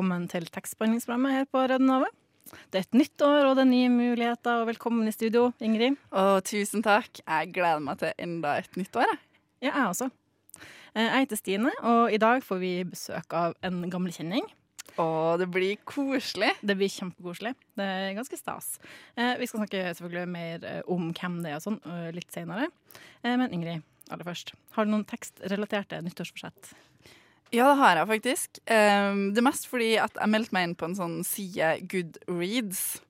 Velkommen til tekstbehandlingsprogrammet her på Radio Nova. Det er et nytt år, og det er nye muligheter. Og velkommen i studio, Ingrid. Og tusen takk. Jeg gleder meg til enda et nytt år. jeg. Ja, jeg også. Eh, Jeg heter Stine, og i dag får vi besøk av en gammel kjenning. Og det blir koselig. Det blir kjempekoselig. Det er ganske stas. Eh, Vi skal snakke selvfølgelig mer eh, om hvem det er og sånn litt senere. Men Ingrid, aller først. Har du noen tekstrelaterte nyttårsforsett? Ja, det har jeg faktisk. Um, det er mest fordi at jeg meldte meg inn på en sånn side Goodreads.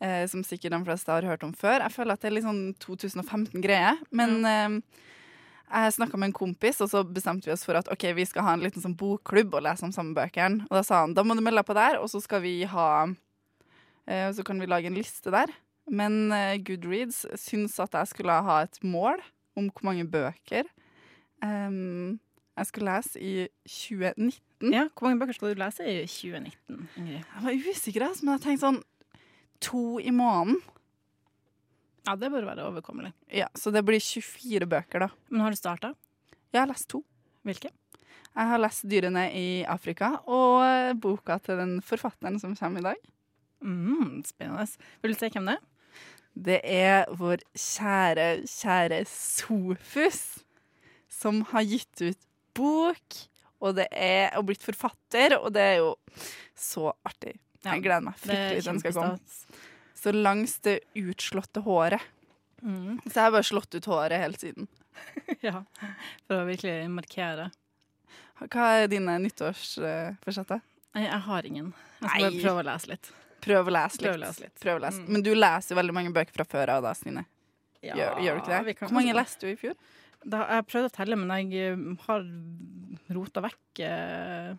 eh, som sikkert de fleste har hørt om før. Jeg føler at det er litt sånn 2015-greie. Men um, jeg snakka med en kompis, og så bestemte vi oss for at ok, vi skal ha en liten sånn bokklubb og lese om samme bøkene. Og da sa han da må du melde deg på der, og så skal vi ha eh, Så kan vi lage en liste der. Men eh, Goodreads syns at jeg skulle ha et mål om hvor mange bøker em, jeg skulle lese i 2019. Ja, Hvor mange bøker skal du lese i 2019, Ingrid? Jeg var usikker, men jeg tenkte sånn to i måneden. Ja, det bør være overkommelig. Ja, Så det blir 24 bøker, da. Men har du starta? Jeg har lest to. Hvilke? Jeg har lest 'Dyrene i Afrika' og eh, boka til den forfatteren som kommer i dag. Mm, spennende. Vil du se hvem det er? Det er vår kjære, kjære Sofus, som har gitt ut bok, og det er og blitt forfatter, og det er jo så artig. Jeg gleder meg fryktelig til den skal komme. Så langs det utslåtte håret. Mm. Så jeg har bare slått ut håret helt siden. Ja, for å virkelig markere. Hva er dine nyttårsforsetter? Jeg har ingen. Jeg skal Nei. bare prøve å lese litt. Prøv å lese litt. Prøv å lese litt. Prøv å lese. Mm. Men du leser jo veldig mange bøker fra før av da, Stine. Ja, Gjør, gjør du ikke det? Hvor mange leste du i fjor? Da, jeg prøvde å telle, men jeg eh, har rota vekk eh,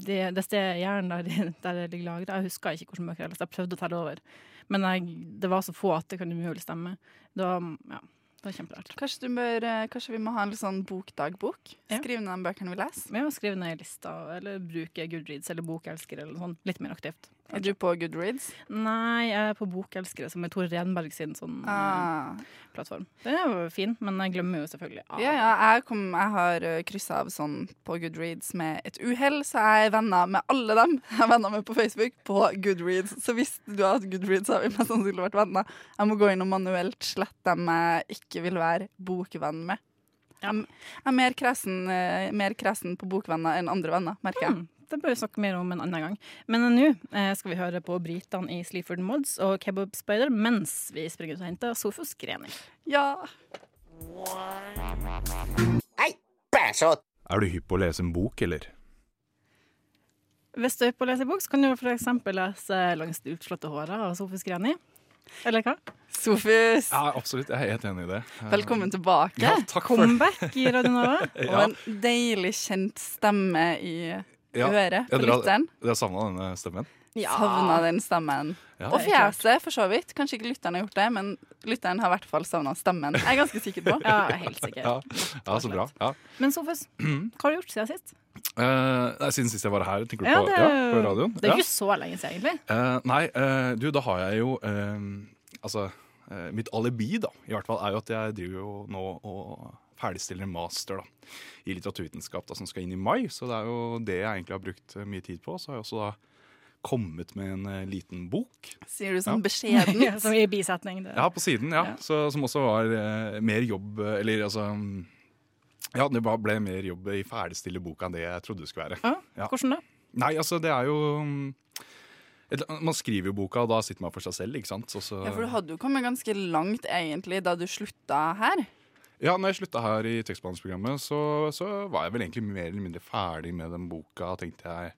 det, det stedet i hjernen der, der det ligger lagra. Jeg husker ikke hvilke bøker jeg leste. Jeg prøvde å telle over. Men jeg, det var så få at det kan umulig stemme. Var, ja, det var kjemperart. Kanskje, du bør, eh, kanskje vi må ha en sånn bokdagbok? Skrive ned de bøkene vi leser. Ja, skrive ned i lista, eller bruke Goodreads eller Bokelsker eller noe sånt. Litt mer aktivt. Er du på Goodreads? Nei, jeg er på Bokelskere, som er Tor Renberg sin sånn eh, Ah. plattform. Den er jo fin, men jeg glemmer jo selvfølgelig av. Ja, ja, jeg, kom, jeg har kryssa av sånn på Goodreads med et uhell, så jeg er venner med alle dem jeg er venner med på Facebook på Goodreads. Så hvis du har hatt Goodreads, har vi mest sannsynlig vært venner. Jeg må gå inn og manuelt slette dem jeg ikke vil være bokvenn med. Ja. Jeg jeg er mer kresen, eh, mer kresen på bokvenner enn andre venner, merker jeg. Mm, det bør vi snakke mer om en annen gang. Men nå eh, skal vi høre på britene i Sleaford Mods og Kebab Spider mens vi springer ut og henter Sofus Greni. Ja. Er du hypp på å lese en bok, eller? Hvis du er på å lese bok, så kan du f.eks. lese 'Langs det utslåtte håret' av Sofus Greni. Eller hva? Sofus, Ja, absolutt. Jeg er helt enig i det. velkommen tilbake. Ja, takk for Comeback i Radio Nova. Og en deilig kjent stemme i ja. øret på Ja, lytteren. Dere har savna denne stemmen? Savna den stemmen. Ja. Og fjeset, for så vidt. Kanskje ikke lytteren har gjort det, men lytteren har i hvert fall savna stemmen. Jeg er ganske sikker på. Ja, helt sikker. Ja, ja så bra. Ja. Men Sofus, hva har du gjort siden sist? Uh, nei, siden sist jeg var her, tenker du Ja, på, det, ja, på radioen? det er ja. ikke så lenge siden, egentlig. Uh, nei, uh, du, da har jeg jo Altså, mitt alibi, da, i hvert fall, er jo at jeg driver jo nå og ferdigstiller en master da, i litteraturvitenskap da, som skal inn i mai. Så det er jo det jeg egentlig har brukt eh, mye tid på. Så har jeg også da kommet med en uh, liten bok. Sier du sånn Ja, beskjeden. som i bisetning. Det. Ja, på siden, ja. Ja. Så, som også var uh, mer jobb Eller altså Ja, det ble mer jobb i ferdigstille boka enn det jeg trodde det skulle være. Ja, Ja. Hvordan da? Nei, altså, det er jo mm, Man skriver jo boka, og da sitter man for seg selv, ikke sant. Så, så, Ja, for du hadde jo kommet ganske langt egentlig da du slutta her. Ja, når jeg slutta her i tekstbehandlingsprogrammet, så, så var jeg vel egentlig mer eller mindre ferdig med den boka, tenkte jeg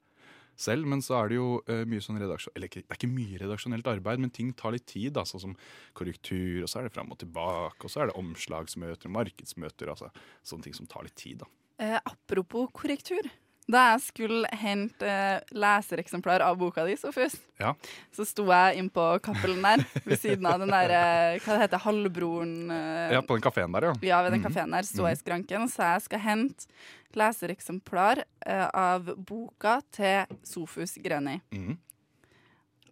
selv. Men så er det jo uh, mye sånn redaksjon... Eller det er ikke mye redaksjonelt arbeid, men ting tar litt tid. Sånn som korrektur, og så er det fram og tilbake, og så er det omslagsmøter, markedsmøter, altså sånne ting som tar litt tid. da. Eh, apropos korrektur. Da jeg skulle hente eh, lesereksemplar av boka di, Sofus, Ja. så sto jeg inn på Cappelen der, ved siden av den der eh, Hva det heter Halvbroren eh, Ja, på den kafeen der, ja. Ja, ved den Mhm. kafeen der sto jeg i skranken og sa jeg skal hente lesereksemplar eh, av boka til Sofus Greni. Mm.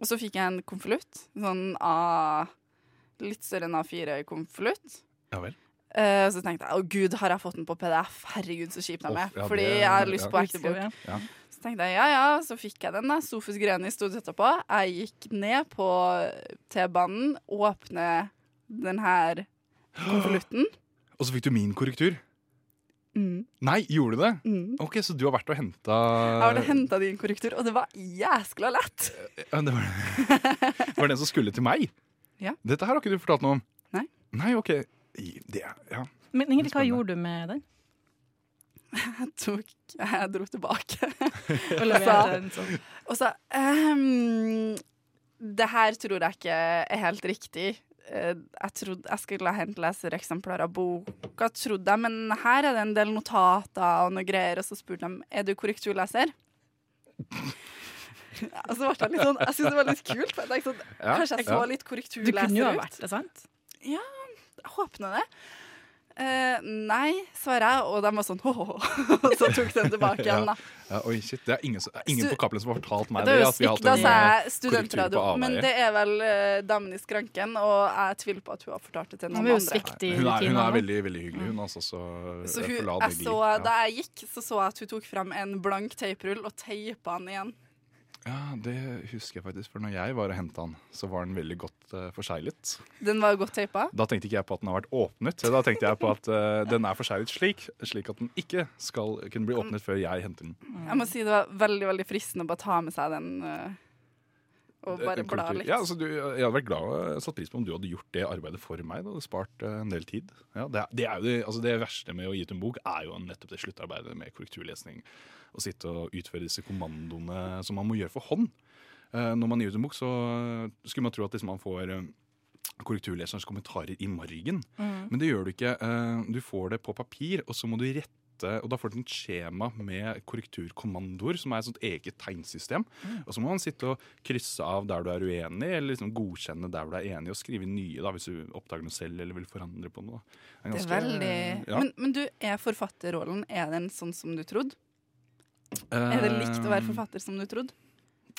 Og så fikk jeg en konvolutt. Sånn A Litt større enn A4-konvolutt. Ja vel. Eh, og så tenkte jeg å gud, har jeg fått den på PDF? Herregud, så kjipt av meg. ja, Fordi det- jeg har lyst ja. på ekte bok. Ja. Så tenkte jeg ja ja, så fikk jeg den. da Sofus Greni sto etterpå. Jeg gikk ned på T-banen, åpne den her konvolutten. Og så fikk du min korrektur. Mm. Nei, gjorde du det? Mm. Ok, Så du har vært og henta Jeg har henta din korrektur, og det var jæskla lett. det, var, det var den som skulle til meg? Ja. Dette her har ikke du fortalt noe om? Nei. Nei, ok. I- Det, ja. Men Ingrid, hva gjorde du med den? Jeg tok Jeg dro tilbake. Og leverte den sånn. Og så um, Det her tror jeg ikke er helt riktig. Eh, Jeg trodde jeg skulle hente lesereksemplar av boka, trodde jeg, men her er det en del notater og noe greier, og så spurte de er du korrekturleser. Og så ble jeg litt sånn Jeg syntes det var litt kult. Jeg tenkte sånn, Ja, Kanskje jeg så litt korrekturleser ut. Du kunne jo ha vært det, sant? Jeg håper det. Eh, nei, svarer jeg, og de var sånn «Åh», Og så tok de tilbake igjen, da. Ja, oi, shit. Det er ingen, som- ingen på Cappelen som har fortalt meg Det det. er jo at vi har stygt, da hatt sa en, jeg korrektur studentradio, på men avveie. det er vel uh, damen i skranken, og jeg tviler på at hun har fortalt det til noen jo andre. svikt i hun, er, hun rutinene. er veldig veldig hyggelig, hun altså. Så, Så jeg hun, får la jeg det så, Ja. da jeg gikk, så så jeg at hun tok frem en blank teiprull og teipa den igjen. Ja, det husker jeg faktisk. For når jeg var og henta den, så var den veldig godt uh, forseglet. Den var godt teipa. Da tenkte ikke jeg på at den har vært åpnet. Da tenkte jeg på at uh, den er forseglet slik, slik at den ikke skal kunne bli åpnet før jeg henter den. Jeg må si det var veldig veldig fristende å bare ta med seg den uh, og bare bla litt. Ja, altså, du, jeg hadde vært glad og satt pris på om du hadde gjort det arbeidet for meg. Det hadde spart eh, en del tid. Ja, det, det, er jo altså, det verste med å gi ut en bok er jo nettopp det sluttarbeidet med korrekturlesning. Å sitte og utføre disse kommandoene som man må gjøre for hånd. Eh, når man gir ut en bok, så skulle man tro at liksom, man får eh, korrekturleserens kommentarer i margen. Mm. Men det gjør du ikke. Eh, Du får det på papir, og så må du rette og da får du et skjema med korrekturkommandoer, som er et sånt eget tegnsystem. Og så må man sitte og krysse av der du er uenig, eller liksom godkjenne der du er enig, og skrive nye da, hvis du oppdager noe selv eller vil forandre på noe. Det er ganske- veldig ja. men, men du, er forfatterrollen Er den sånn som du trodde? Er det likt å være forfatter som du trodde?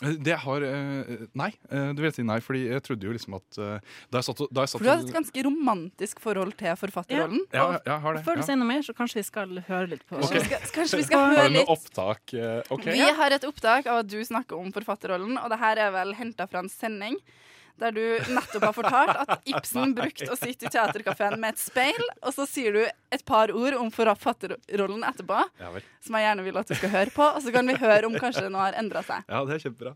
Det har eh, Nei, eh, du vil si nei, fordi jeg trodde jo liksom at eh, Da jeg satt da jeg satt For du har et ganske romantisk forhold til forfatterrollen. ja, ja, jeg har det. Før du ja. sier noe mer, så kanskje vi skal høre litt på Ok. Kanskje vi skal, kanskje vi skal Har høre du noe litt opptak? okay, vi Vi har et opptak av at du snakker om forfatterrollen, og det her er vel henta fra en sending der du nettopp har fortalt at Ibsen brukte å sitte i teaterkafeen med et speil, og så sier du et par ord om forfatterrollen etterpå, Ja som jeg gjerne vil at du skal høre på, og så kan vi høre om kanskje noe har endra seg. Ja, det er kjempebra.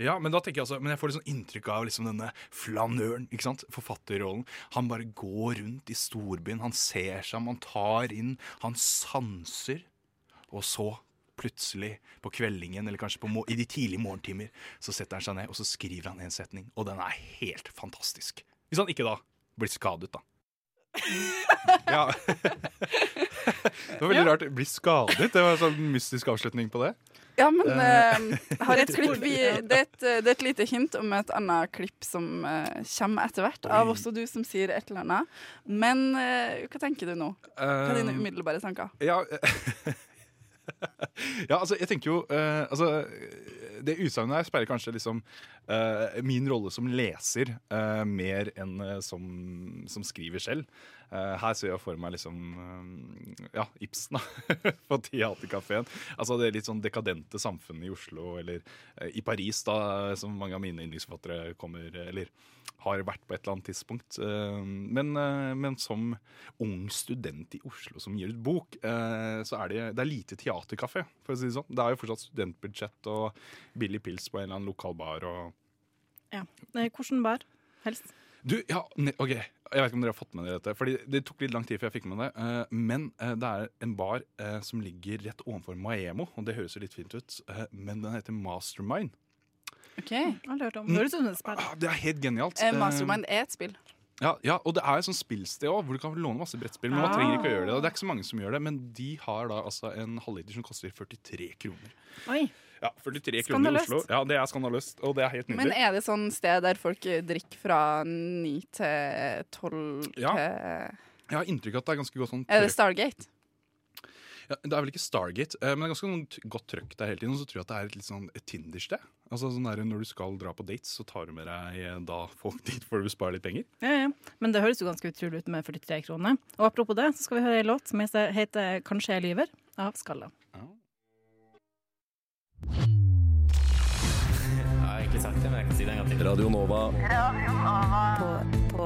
Ja, men da tenker jeg altså, men jeg får litt sånn inntrykk av liksom denne flanøren, ikke sant? forfatterrollen. Han bare går rundt i storbyen, han ser seg om, han tar inn, han sanser. Og så, plutselig, på kveldingen, eller kanskje i de tidlige morgentimer, så setter han seg ned, og så skriver han en setning, og den er helt fantastisk. Hvis han ikke da blir skadet, da. Ja. Det var veldig rart. Bli skadet? Det var en sånn mystisk avslutning på det. Ja, men uh, jeg har et klipp vi, det, er et, det er et lite hint om et annet klipp som uh, kommer etter hvert, av også du som sier et eller annet. Men uh, hva tenker du nå? Hva er dine Um, umiddelbare tanker? Ja, ja, altså, jeg tenker jo eh, Altså, det utsagnet her speiler kanskje liksom eh, min rolle som leser eh, mer enn eh, som, som skriver selv. Eh, her ser jeg for meg liksom eh, Ja, Ibsen, på Teaterkafeen. Altså det litt sånn dekadente samfunnet i Oslo, eller i Paris, da, som mange av mine yndlingsforfattere kommer Eller har vært på et eller annet tidspunkt. Eh, men, eh, men som ung student i Oslo som gir ut bok, eh, så er det, det er lite teaterkafé, for å si det sånn. Det er jo fortsatt studentbudsjett og billig pils på en eller annen lokal bar og Ja. Hvordan bar? Helst. Du, ja, OK. Jeg vet ikke om dere har fått med dere dette. Fordi Det tok litt lang tid før jeg fikk med det. men det er en bar som ligger rett ovenfor Maemo, og det høres jo litt fint ut. men den heter Mastermind. Ok. Aldri hørt om. Det høres ut som et spill. Ah, det er helt genialt. Eh, Eh, Mastermind er et spill. Ja, ja, og det er et sånt spillsted også, hvor du kan låne masse brettspill. Men man Ah. trenger ikke å gjøre det. og Det er ikke så mange som gjør det, men de har da altså en halvliter som koster 43 kroner. Oi. Ja, 43 kroner i Skandaløst. Oslo. Ja, Det er skandaløst, og det er helt Men nydelig. er det sånn sted der folk drikker fra ni til tolv Ja. til Jeg har inntrykk av at det er ganske godt sånn Er det. Stargate? Ja, det er vel ikke Stargate, eh, men det er ganske godt trøkk der hele tiden. Og så tror jeg at det er et litt sånn et Tinder-sted. Altså sånn der, Når du skal dra på dates, så tar du med deg eh, da folk dit for å spare litt penger. Ja, ja. Men det høres jo ganske utrolig ut med 43 kroner. Og apropos det, så skal vi høre en låt som heter 'Kanskje jeg lyver' av Skalla. Jeg har egentlig sagt det, men jeg kan si det en gang til. Radio Nova.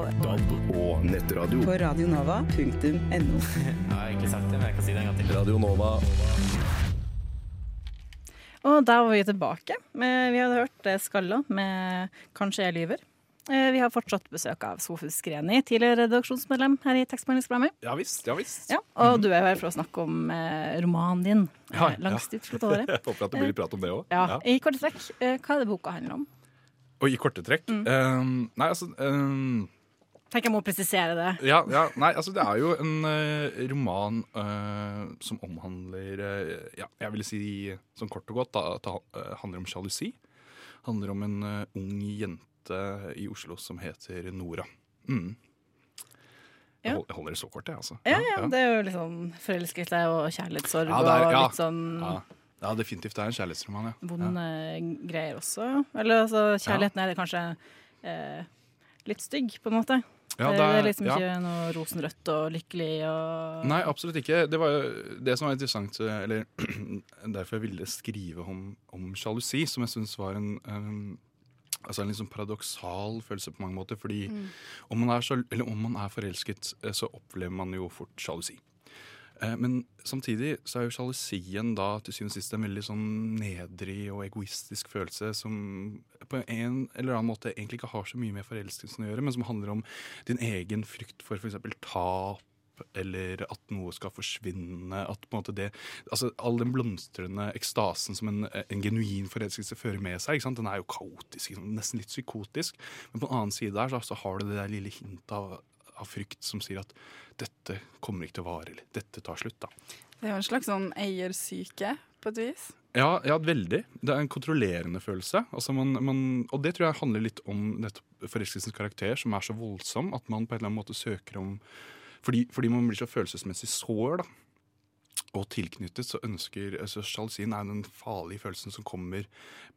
DAB og nettradio. på radionova.no. Jeg har egentlig sagt det, men jeg kan si det en gang til. Radio Nova. Og der var vi tilbake. Vi hadde hørt eh, Skalla med 'Kanskje jeg lyver'. Eh, Vi har fortsatt besøk av Sofus Greni, tidligere redaksjonsmedlem her i Tekstbehandlingsprogrammet. Ja visst. ja visst. Ja, og du er her for å snakke om eh, romanen din, Ja, ut 'Langst utslått året'. Jeg håper at det blir litt prat om det òg. Ja, I korte trekk, hva er det boka handler om? Og i korte trekk Mm. Um, Nei, altså eh, Tenk jeg må presisere det. Ja, ja, nei, altså det er jo en uh, roman uh, som omhandler uh, Ja, jeg vil si sånn kort og godt da, at det handler om sjalusi. Handler om en ung jente i Oslo som heter Nora. Mm. Jeg, Ja. hold, jeg holder det så kort, jeg, altså. Ja, ja, det er jo litt sånn forelskelse og kjærlighetssorg Ja, er- og ja. litt sånn ja. ja, definitivt. Det er en kjærlighetsroman, ja. vonde greier også. Eller altså, kjærligheten er kanskje eh, litt stygg, på en måte. Ja. det, er liksom ja. ikke noe rosenrødt og lykkelig og Nei, absolutt ikke. Det var jo det som var interessant, eh, eller derfor jeg ville skrive om, om sjalusi, som jeg syns var en, en Altså en sånn paradoksal følelse på mange måter. Fordi om, man er om man er forelsket, eh, så opplever man jo fort sjalusi. Eh, Men samtidig så er jo sjalusien da til syvende og sist en veldig sånn nedrig og egoistisk følelse som på en eller annen måte egentlig ikke har så mye med forelskelsen å gjøre, men som handler om din egen frykt for f.eks. tap, eller at noe skal forsvinne. At på en måte det Altså all den blomstrende ekstasen som en, en genuin forelskelse fører med seg, den er jo kaotisk, nesten litt psykotisk. Men på den annen side der så, så har du det der lille hintet av, av frykt som sier at dette kommer ikke til å vare, eller dette tar slutt, da. Det er jo en slags sånn eiersyke, på et vis. Ja, ja, veldig. Det er en kontrollerende følelse. Altså man, man, og det tror jeg handler litt om forelskelsens karakter, som er så voldsom at man på en eller annen måte søker om Fordi, fordi man blir så følelsesmessig sår, da. Og tilknyttet så ønsker altså Sjalusien er den farlige følelsen som kommer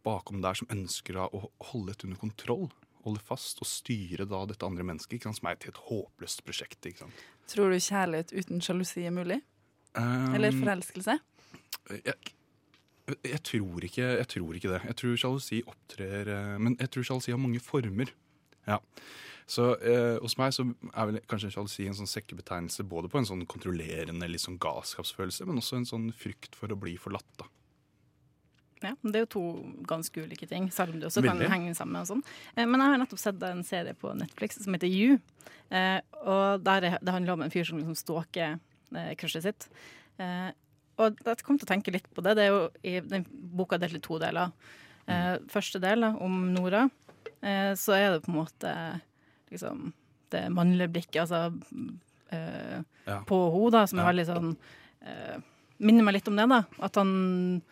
bakom der, som ønsker da å holde dette under kontroll. Holde fast og styre da dette andre mennesket, som er et helt håpløst prosjekt. Tror du kjærlighet uten sjalusi er mulig? Um, Eller forelskelse? jeg, jeg, tror ikke, jeg tror ikke det. Jeg tror sjalusi opptrer eh, Men jeg tror sjalusi har mange former. Ja. Så eh, hos meg så er vel kanskje sjalusi en sånn sekkebetegnelse både på en sånn kontrollerende litt sånn galskapsfølelse, men også en sånn frykt for å bli forlatt. da. Ja, Det er jo to ganske ulike ting, selv om det også kan Veldig. henge sammen. og sånn. Eh, Men jeg har nettopp sett en serie på Netflix som heter You. Eh, og der er, Det handler om en fyr som liksom stalker eh, crushet sitt. Og jeg kom til å tenke litt på det. Det er jo i den boka delt i to deler. Eh, første del om Nora, så er det på en måte liksom det mannlige blikket altså, Ja. på henne, da, som er veldig sånn Minner meg litt om det, da. At han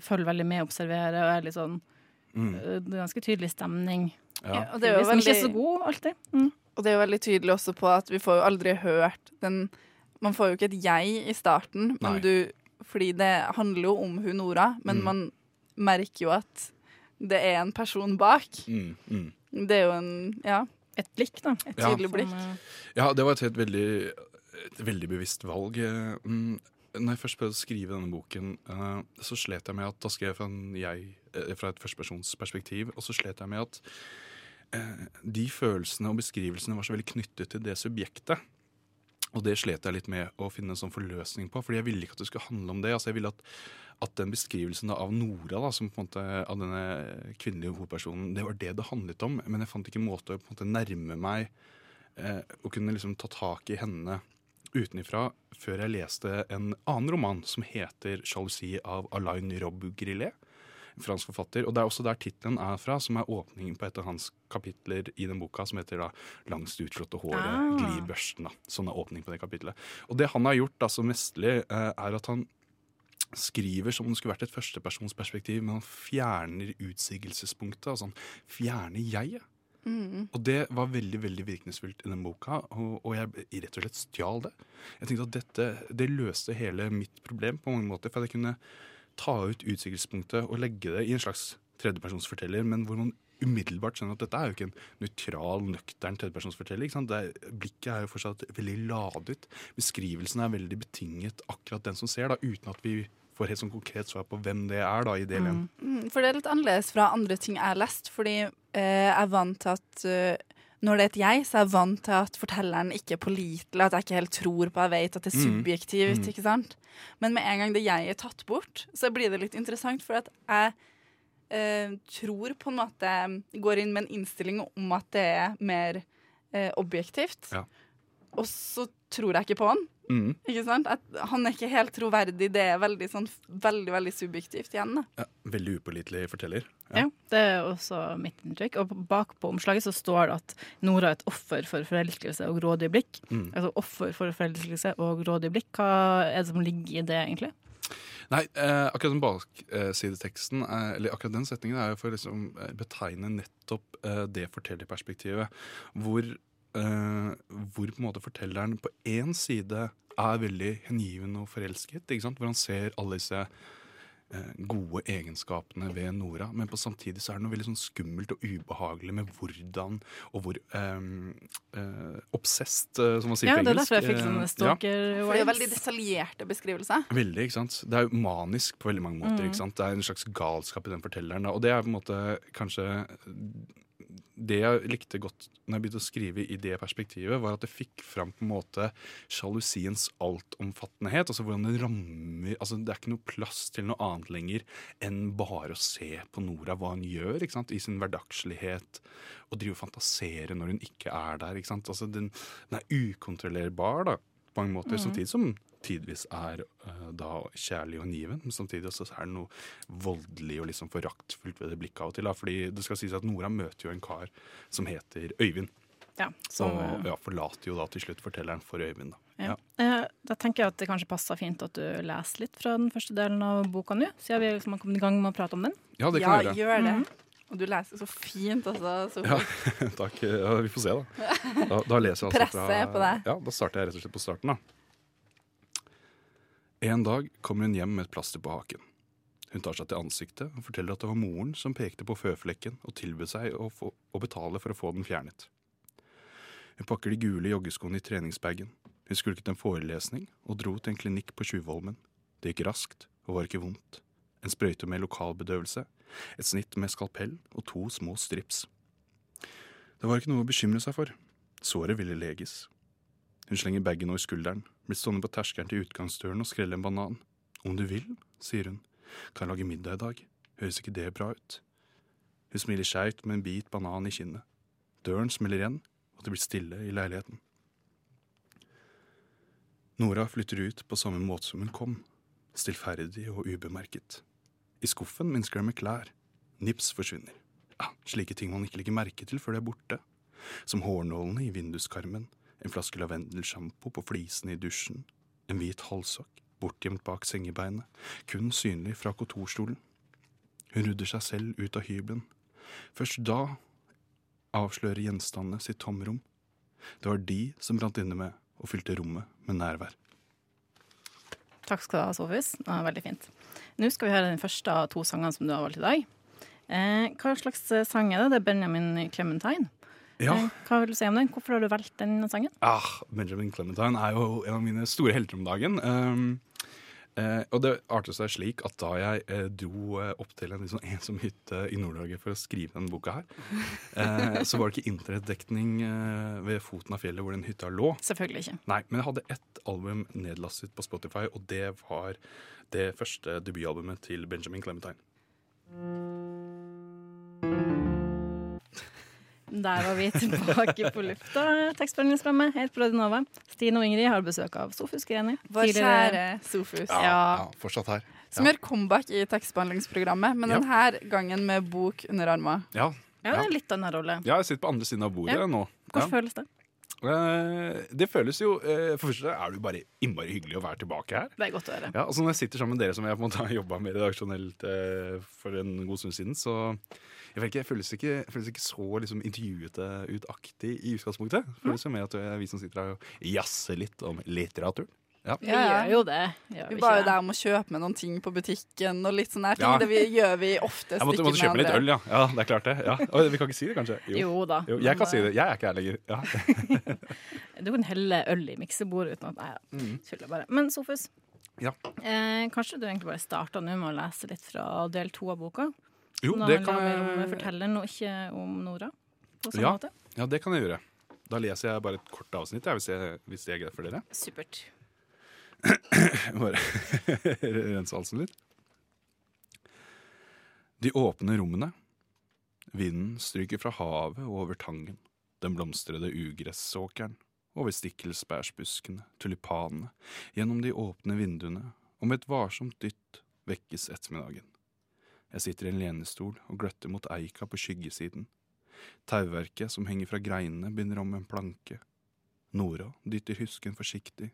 følger veldig med, observerer og er litt sånn Mm, eh, Det er ganske tydelig stemning. ja. og det er jo Liksom ikke så god alltid. Mm. og det er jo veldig tydelig også på at vi får jo aldri hørt den Man får jo ikke et jeg i starten, men du Fordi det handler jo om hun Nora, men Mm. man merker jo at det er en person bak. Mm, mm. Det er jo en Ja, Et blikk, da. et tydelig ja. blikk. eh, Ja, det var et helt veldig, et veldig bevisst valg. Når jeg først prøvde å skrive denne boken, eh, så slet jeg med at da skrev jeg fra, en jeg, eh, fra et førstepersonsperspektiv, og så slet jeg med at eh, de følelsene og beskrivelsene var så veldig knyttet til det subjektet. Og det slet jeg litt med å finne en sånn forløsning på, fordi jeg ville ikke at det skulle handle om det. Altså jeg ville at, at den beskrivelsen av Nora, da, som på en måte, av denne kvinnelige hovedpersonen, det var det det handlet om. Men jeg fant ikke en måte å på en måte nærme meg eh, og kunne liksom ta tak i henne utenifra før jeg leste en annen roman som heter 'Sjalusi' av Alain Robb-Grillet. fransk forfatter. Og det er også der tittelen er fra, som er åpningen på et av hans kapitler i den boka, som heter da 'Langst utslåtte håret Ah. glir børsten'. da. Sånn er åpningen på det kapitlet. Og det han har gjort da så mesterlig, eh, er at han skriver som om det skulle vært et førstepersonsperspektiv, men han fjerner utsigelsespunktet. Altså han fjerner jeget. Mm. Og det var veldig veldig virkningsfullt i den boka, og, og jeg rett og slett stjal det. Jeg tenkte at dette, Det løste hele mitt problem på mange måter, for jeg kunne ta ut utsiktspunktet og legge det i en slags tredjepersonsforteller, men hvor man umiddelbart skjønner at dette er jo ikke en nøytral, nøktern tredjepersonsforteller. er, blikket er jo fortsatt veldig ladet. Beskrivelsen er veldig betinget akkurat den som ser, da, uten at vi får helt sånn konkret svar på hvem det er da i del én. Mm, For det er litt annerledes fra andre ting jeg har lest, fordi er vant til at eh, når det er et jeg, så er jeg vant til at fortelleren ikke er pålitelig, at jeg ikke helt tror på jeg vet at det er Mm. subjektivt. Mm. ikke sant? Men med en gang det jeg er tatt bort, så blir det litt interessant, for at jeg eh, tror på en måte går inn med en innstilling om at det er mer eh, objektivt. Ja. Og så tror jeg ikke på han. Mm. Ikke sant? At han er ikke helt troverdig. Det er veldig, sånn, veldig, veldig subjektivt igjen. Da. Ja, veldig upålitelig forteller. Ja, det er også mitt inntrykk. Og bak på omslaget så står det at Nora er et offer for forelskelse og grådig blikk. Mm. Altså offer for forelskelse og grådig blikk. Hva er det som ligger i det, egentlig? Nei, eh, akkurat den baksideteksten, eh, eller akkurat den setningen, er jo for å liksom, eh, betegne nettopp eh, det fortellerperspektivet. Hvor, eh, hvor på en måte fortelleren på én side er veldig hengiven og forelsket. Ikke sant? Hvor han ser alle disse uh, gode egenskapene ved Nora. Men på samtidig så er det noe veldig sånn skummelt og ubehagelig med hvordan og hvor um, uh, obsessed, som man sier Ja, på det er derfor jeg fikk sånne ja. stalker For det er veldig detaljerte beskrivelser. Veldig, ikke sant? Det er jo manisk på veldig mange måter. Mm. ikke sant? Det er en slags galskap i den fortelleren. Da. Og det er på en måte kanskje Det jeg likte godt når jeg begynte å skrive i det perspektivet, var at det fikk fram på en måte sjalusiens altomfattenhet. Altså hvordan det rammer altså Det er ikke noe plass til noe annet lenger enn bare å se på Nora, hva hun gjør ikke sant? i sin hverdagslighet. Og drive og fantasere når hun ikke er der. ikke sant? Altså Den, den er ukontrollerbar da, på mange måter, samtidig som tidvis er uh, da kjærlig og niven, men samtidig også er det noe voldelig og liksom foraktfullt ved det blikket av og til. Da, fordi det skal sies at Nora møter jo en kar som heter Øyvind, Ja, som, og ja, forlater jo da til slutt fortelleren for Øyvind. Da. ja. Ja. Eh, Da tenker jeg at det kanskje passer fint at du leser litt fra den første delen av boka nå, siden vi liksom har kommet i gang med å prate om den. Ja, det Ja, kan vi gjøre. gjør det. Mhm. Og du leser så fint, altså. Så Ja, takk. Ja, vi får se, da. Da, da leser jeg altså Presset er på deg. Ja, da starter jeg rett og slett på starten, da. En dag kommer hun hjem med et plaster på haken. Hun tar seg til ansiktet og forteller at det var moren som pekte på føflekken og tilbød seg å, få, å betale for å få den fjernet. Hun pakker de gule joggeskoene i treningsbagen. Hun skulket en forelesning og dro til en klinikk på Tjuvholmen. Det gikk raskt og var ikke vondt. En sprøyte med lokalbedøvelse, et snitt med skalpell og to små strips. Det var ikke noe å bekymre seg for. Såret ville leges. Hun slenger bagen over skulderen, blir stående på terskelen til utgangsdøren og skrelle en banan. Om du vil, sier hun, kan lage middag i dag. Høres ikke det bra ut? Hun smiler skeivt med en bit banan i kinnet. Døren smeller igjen, og det blir stille i leiligheten. Nora flytter ut på samme måte som hun kom, stillferdig og ubemerket. I skuffen minsker det med klær. Nips forsvinner. Ja, slike ting man ikke legger merke til før de er borte. Som hårnålene i vinduskarmen, en flaske lavendelsjampo på flisene i dusjen, en hvit halssokk bortgjemt bak sengebeinet, kun synlig fra kontorstolen. Hun rydder seg selv ut av hybelen. Først da avslører gjenstandene sitt tomrom. Det var de som brant inne med og fylte rommet med nærvær. Takk skal du ha, Sofus. Det var veldig fint. Nå skal vi høre den første av to sangene som du har valgt i dag. Eh, hva slags sang er det? Det er Benjamin Clementine. Ja, Eh, hva vil du si om den? Hvorfor har du valgt den sangen? ah, Benjamin Clementine er jo en av mine store helter om dagen. Um, uh, og det artet seg slik at da jeg uh, dro opp til en liksom, ensom hytte i Nord-Norge for å skrive denne boka her, uh, så var det ikke internettdekning ved foten av fjellet hvor den hytta lå. Selvfølgelig ikke. Nei, men jeg hadde ett album nedlastet på Spotify, og det var det første debutalbumet til Benjamin Clementine. Der var vi tilbake på lufta. Tekstbehandlingsprogrammet helt på Radio Nova. Stine og Ingrid har besøk av Sofus Greni. Vår Tidligere- kjære Sofus. Ja, Ja. ja, fortsatt her. Som gjør comeback i tekstbehandlingsprogrammet, men Ja. denne gangen med bok under armen. Ja. Ja, det er litt annen rolle. ja, jeg sitter på andre siden av bordet Ja. nå. Hvordan Ja. føles det? Eh, Det føles jo eh, For først er det jo bare innmari hyggelig å være tilbake her. Det er godt å høre. Ja, altså Når jeg sitter sammen med dere som jeg på en måte har jobba med redaksjonelt eh, for en god stund siden, så jeg vet ikke, jeg føles ikke, jeg føles ikke så liksom, intervjuete utaktig i utgangspunktet. Det føles jo mer at vi som sitter her og jazzer litt om litteratur. Ja. Vi gjør jo det. Gjør Vi vi var jo der om å kjøpe med noen ting på butikken og litt sånne her ting. Ja. Det vi, gjør vi oftest Jeg måtte, ikke måtte kjøpe litt øl, ja. ja. Det er klart det. Ja. Og vi kan ikke si det, kanskje? Jo da. Jo, jeg kan si det- det. Jeg er ikke her lenger. Ja. Du kan helle øl i miksebordet uten at Nei, ja. tuller bare. Men Sofus, Ja. eh, kanskje du egentlig bare starta nå med å lese litt fra del to av boka? Jo, Nå det kan jeg... om fortelleren og ikke om Nora. På samme Ja. måte. Ja, det kan jeg gjøre. Da leser jeg bare et kort avsnitt, jeg, hvis, jeg, hvis det er greit for dere. Supert. Bare rense halsen litt. De åpne rommene. Vinden stryker fra havet og over tangen. Den blomstrede ugressåkeren. Over stikkelsbærsbuskene, tulipanene. Gjennom de åpne vinduene. Og med et varsomt dytt vekkes ettermiddagen. Jeg sitter i en lenestol og gløtter mot eika på skyggesiden. Tauverket som henger fra greinene, binder om en planke. Nora dytter husken forsiktig.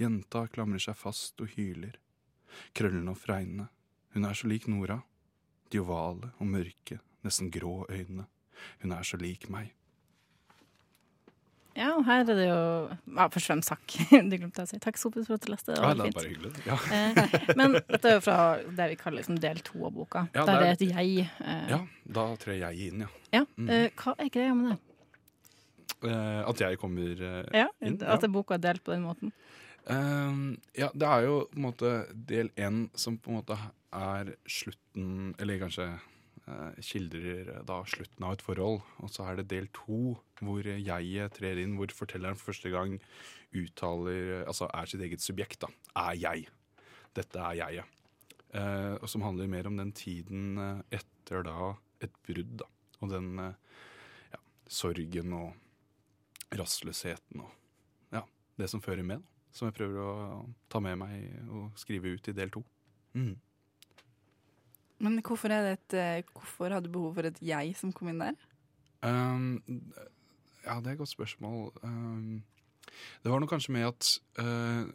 Jenta klamrer seg fast og hyler. Krøllene og fregnene. Hun er så lik Nora. De ovale og mørke, nesten grå øynene. Hun er så lik meg. Ja, og her er det jo ja, Først og fremst takk. Det glemte å si. Takk, Sopus, for at du leste. Det Ja, var er veldig bare hyggelig. Ja, Eh, men dette er jo fra det vi kaller liksom del to av boka. Ja, der det er- et jeg. Eh, ja da trer jeg inn, ja. ja. Mm. Eh, hva er greia med det? Eh, at jeg kommer eh, Ja, inn. At boka er delt på den måten? Ja, det er jo på en måte del én som på en måte er slutten Eller kanskje skildrer da slutten av et forhold. Og så er det del to hvor jeget trer inn, hvor fortelleren for første gang uttaler Altså er sitt eget subjekt, da. Er jeg. Dette er jeget. Eh, og som handler mer om den tiden eh, etter da et brudd, da. Og den eh, ja, sorgen og rastløsheten og ja, det som fører med. som jeg prøver å ta med meg og skrive ut i del to. Mm. Men hvorfor, det et, eh, hvorfor hadde du behov for et jeg som kom inn der? Um, ja, det er et godt spørsmål. Um, det var noe kanskje med at uh,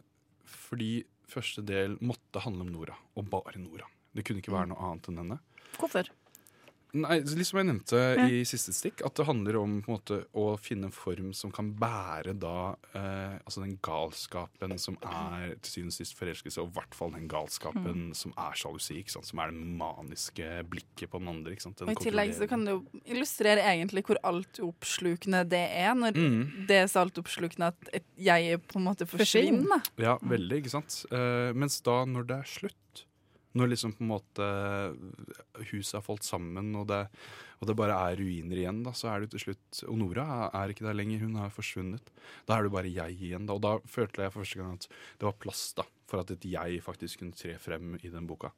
fordi første del måtte handle om Nora, og bare Nora. Det kunne ikke være noe annet enn henne. Hvorfor? Nei, litt som jeg nevnte i siste stikk, at det handler om på en måte, å finne en form som kan bære da eh, altså den galskapen som er til syvende og sist forelskelse, og i hvert fall den galskapen som er sjalusi, som er det maniske blikket på den andre. Ikke sant? Den Og I tillegg så kan det jo illustrere egentlig hvor altoppslukende det er, når Mm. det er så altoppslukende at jeg på en måte forsvinner. Ja, veldig, ikke sant? Eh, mens da, når det er slutt, når liksom på en måte huset har falt sammen, og det, og det bare er ruiner igjen, da, så er det til slutt Og Nora er- ikke der lenger, hun har forsvunnet. Da er det bare jeg igjen, da. Og da følte jeg for første gang at det var plass da, for at et jeg faktisk kunne tre frem i den boka.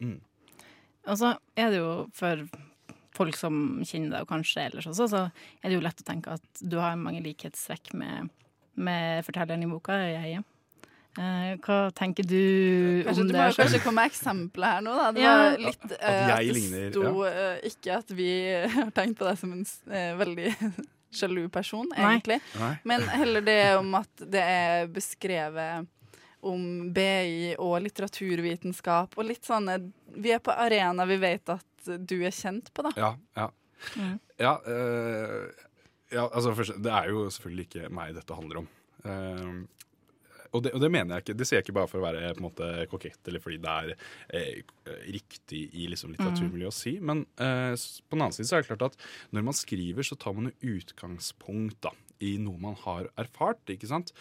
Mm. Og så er det jo for folk som kjenner deg, og kanskje ellers også, så er det jo lett å tenke at du har mange likhetstrekk med, med fortelleren i boka, jeg. Eh, hva tenker du Kanskje om Du det? må jo kanskje komme med eksempler her nå. Da. Det Ja. var litt At- at eh, at det ligner, sto uh, ikke at vi har tenkt på deg som en uh, veldig sjalu person, egentlig. Nei? Men heller det om at det er beskrevet om BI og litteraturvitenskap og litt sånne Vi er på arena vi vet at du er kjent på, da. Ja. Ja. Mm. Ja, uh, ja altså først, Det er jo selvfølgelig ikke meg dette handler om. Eh, og, det, og det mener jeg ikke. Det sier jeg ikke bare for å være på en måte kokett eller fordi det er eh, riktig i liksom, litteraturmiljøet å si. Men eh, på den annen side så er det klart at når man skriver, så tar man jo utgangspunkt da, i noe man har erfart. ikke sant?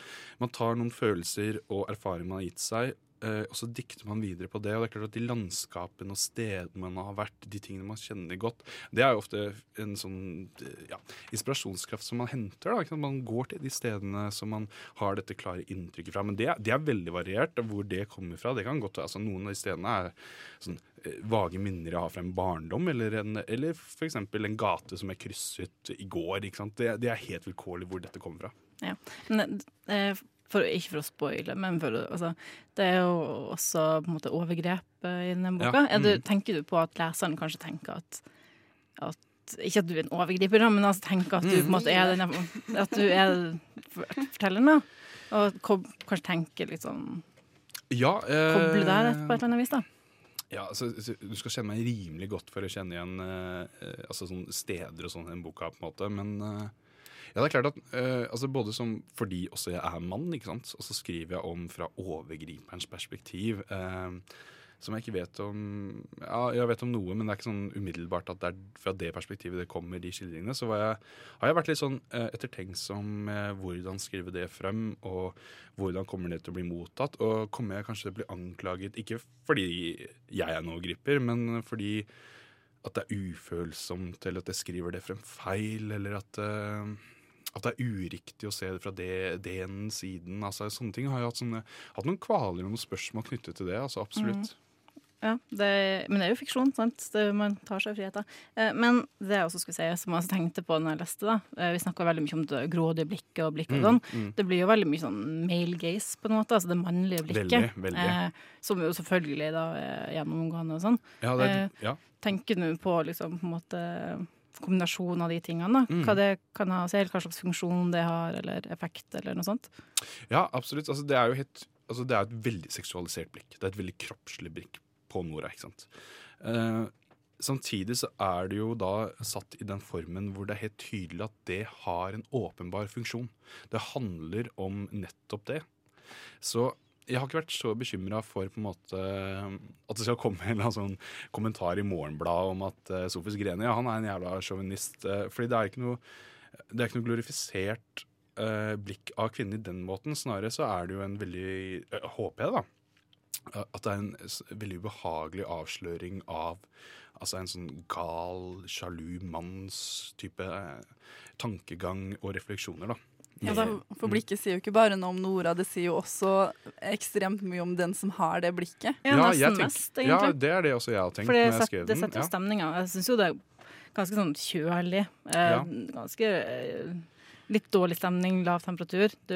Man tar noen følelser og erfaringer man har gitt seg, eh, og så dikter man videre på det. Og det er klart at de landskapene og stedene man har vært, de tingene man kjenner godt, det er jo ofte en sånn eh, ja, inspirasjonskraft som man henter. da? Man går til de stedene som man har dette klare inntrykket fra. Men det, det er veldig variert hvor det kommer fra. Det kan godt, altså Noen av de stedene er sånn eh, vage minner jeg har fra en barndom, eller, en, eller f.eks. en gate som jeg krysset i går. Det, det er helt vilkårlig hvor dette kommer fra. Ja. Men, eh, for, ikke for å spoile, men for, altså, det er jo også på en måte overgrep eh, i denne boka. Ja, Er du, mm. tenker du på at leseren kanskje tenker at, at Ikke at du er en overgriper, men altså tenker at du på en måte er den At du er fortelleren, da. Og kanskje tenker litt sånn Ja, eh, Koble deg rett på et eller annet vis, da. Ja, altså, så Du skal kjenne meg rimelig godt for å kjenne igjen eh, eh, altså, sånn steder og sånn i boka. på en måte, Men eh, ja, det er klart at uh, altså, både som fordi også jeg er mann, ikke sant, og så skriver jeg om fra overgriperens perspektiv. Uh, som jeg ikke vet om Ja, jeg vet om noe, men det er ikke sånn umiddelbart at det er fra det perspektivet det kommer, de skildringene. Så jeg, har jeg vært litt sånn eh, ettertenksom med hvordan skrive det frem, og hvordan kommer det til å bli mottatt. Og kommer jeg kanskje til å bli anklaget, ikke fordi jeg er noen griper, men fordi at det er ufølsomt, eller at jeg skriver det frem feil, eller at eh, at det er uriktig å se det fra det, den siden. altså Sånne ting har jeg hatt, sånne, hatt noen kvaler og noen spørsmål knyttet til det. altså Absolutt. Ja, det, men det er jo fiksjon, sant? Det, man tar seg friheter. Eh, men det jeg også skulle si, som jeg også tenkte på når jeg leste, da eh, Vi snakka veldig mye om det grådige blikket og blikket og sånn. mm. Det blir jo veldig mye sånn male gaze, på en måte. Altså det mannlige blikket. Veldig, veldig. Eh, som jo selvfølgelig da er gjennomgående og sånn. Ja, det Eh, ja. Tenker du på liksom på en måte kombinasjonen av de tingene. Mm. Hva det kan ha å si, eller hva slags funksjon det har, eller effekt, eller noe sånt? ja, absolutt. Altså, det er jo helt, altså, det er et veldig seksualisert blikk. Det er et veldig kroppslig blikk på Nora. ikke sant? Eh, samtidig så er det jo da satt i den formen hvor det er helt tydelig at det har en åpenbar funksjon. Det handler om nettopp det. Så jeg har ikke vært så bekymra for på en måte at det skal komme en sånn kommentar i Morgenbladet om at uh, Sofus Greni ja, han er en jævla sjåvinist. Uh, fordi det er ikke noe, det er ikke noe glorifisert uh, blikk av kvinnen i den måten. Snarere så er det jo en veldig uh, Håper jeg, da. eh, At det er en veldig ubehagelig avsløring av altså en sånn gal, sjalu manns type eh, tankegang og refleksjoner, da. Ja, for, for blikket sier jo ikke bare noe om Nora, det sier jo også ekstremt mye om den som har det blikket. Ja, nesten jeg tenker- mest, Ja, det er det også jeg har tenkt For det, set, det setter jo Ja. stemninga. Jeg syns jo det er ganske sånn kjølig. Eh, Ja. Ganske eh, litt dårlig stemning, lav temperatur. Du,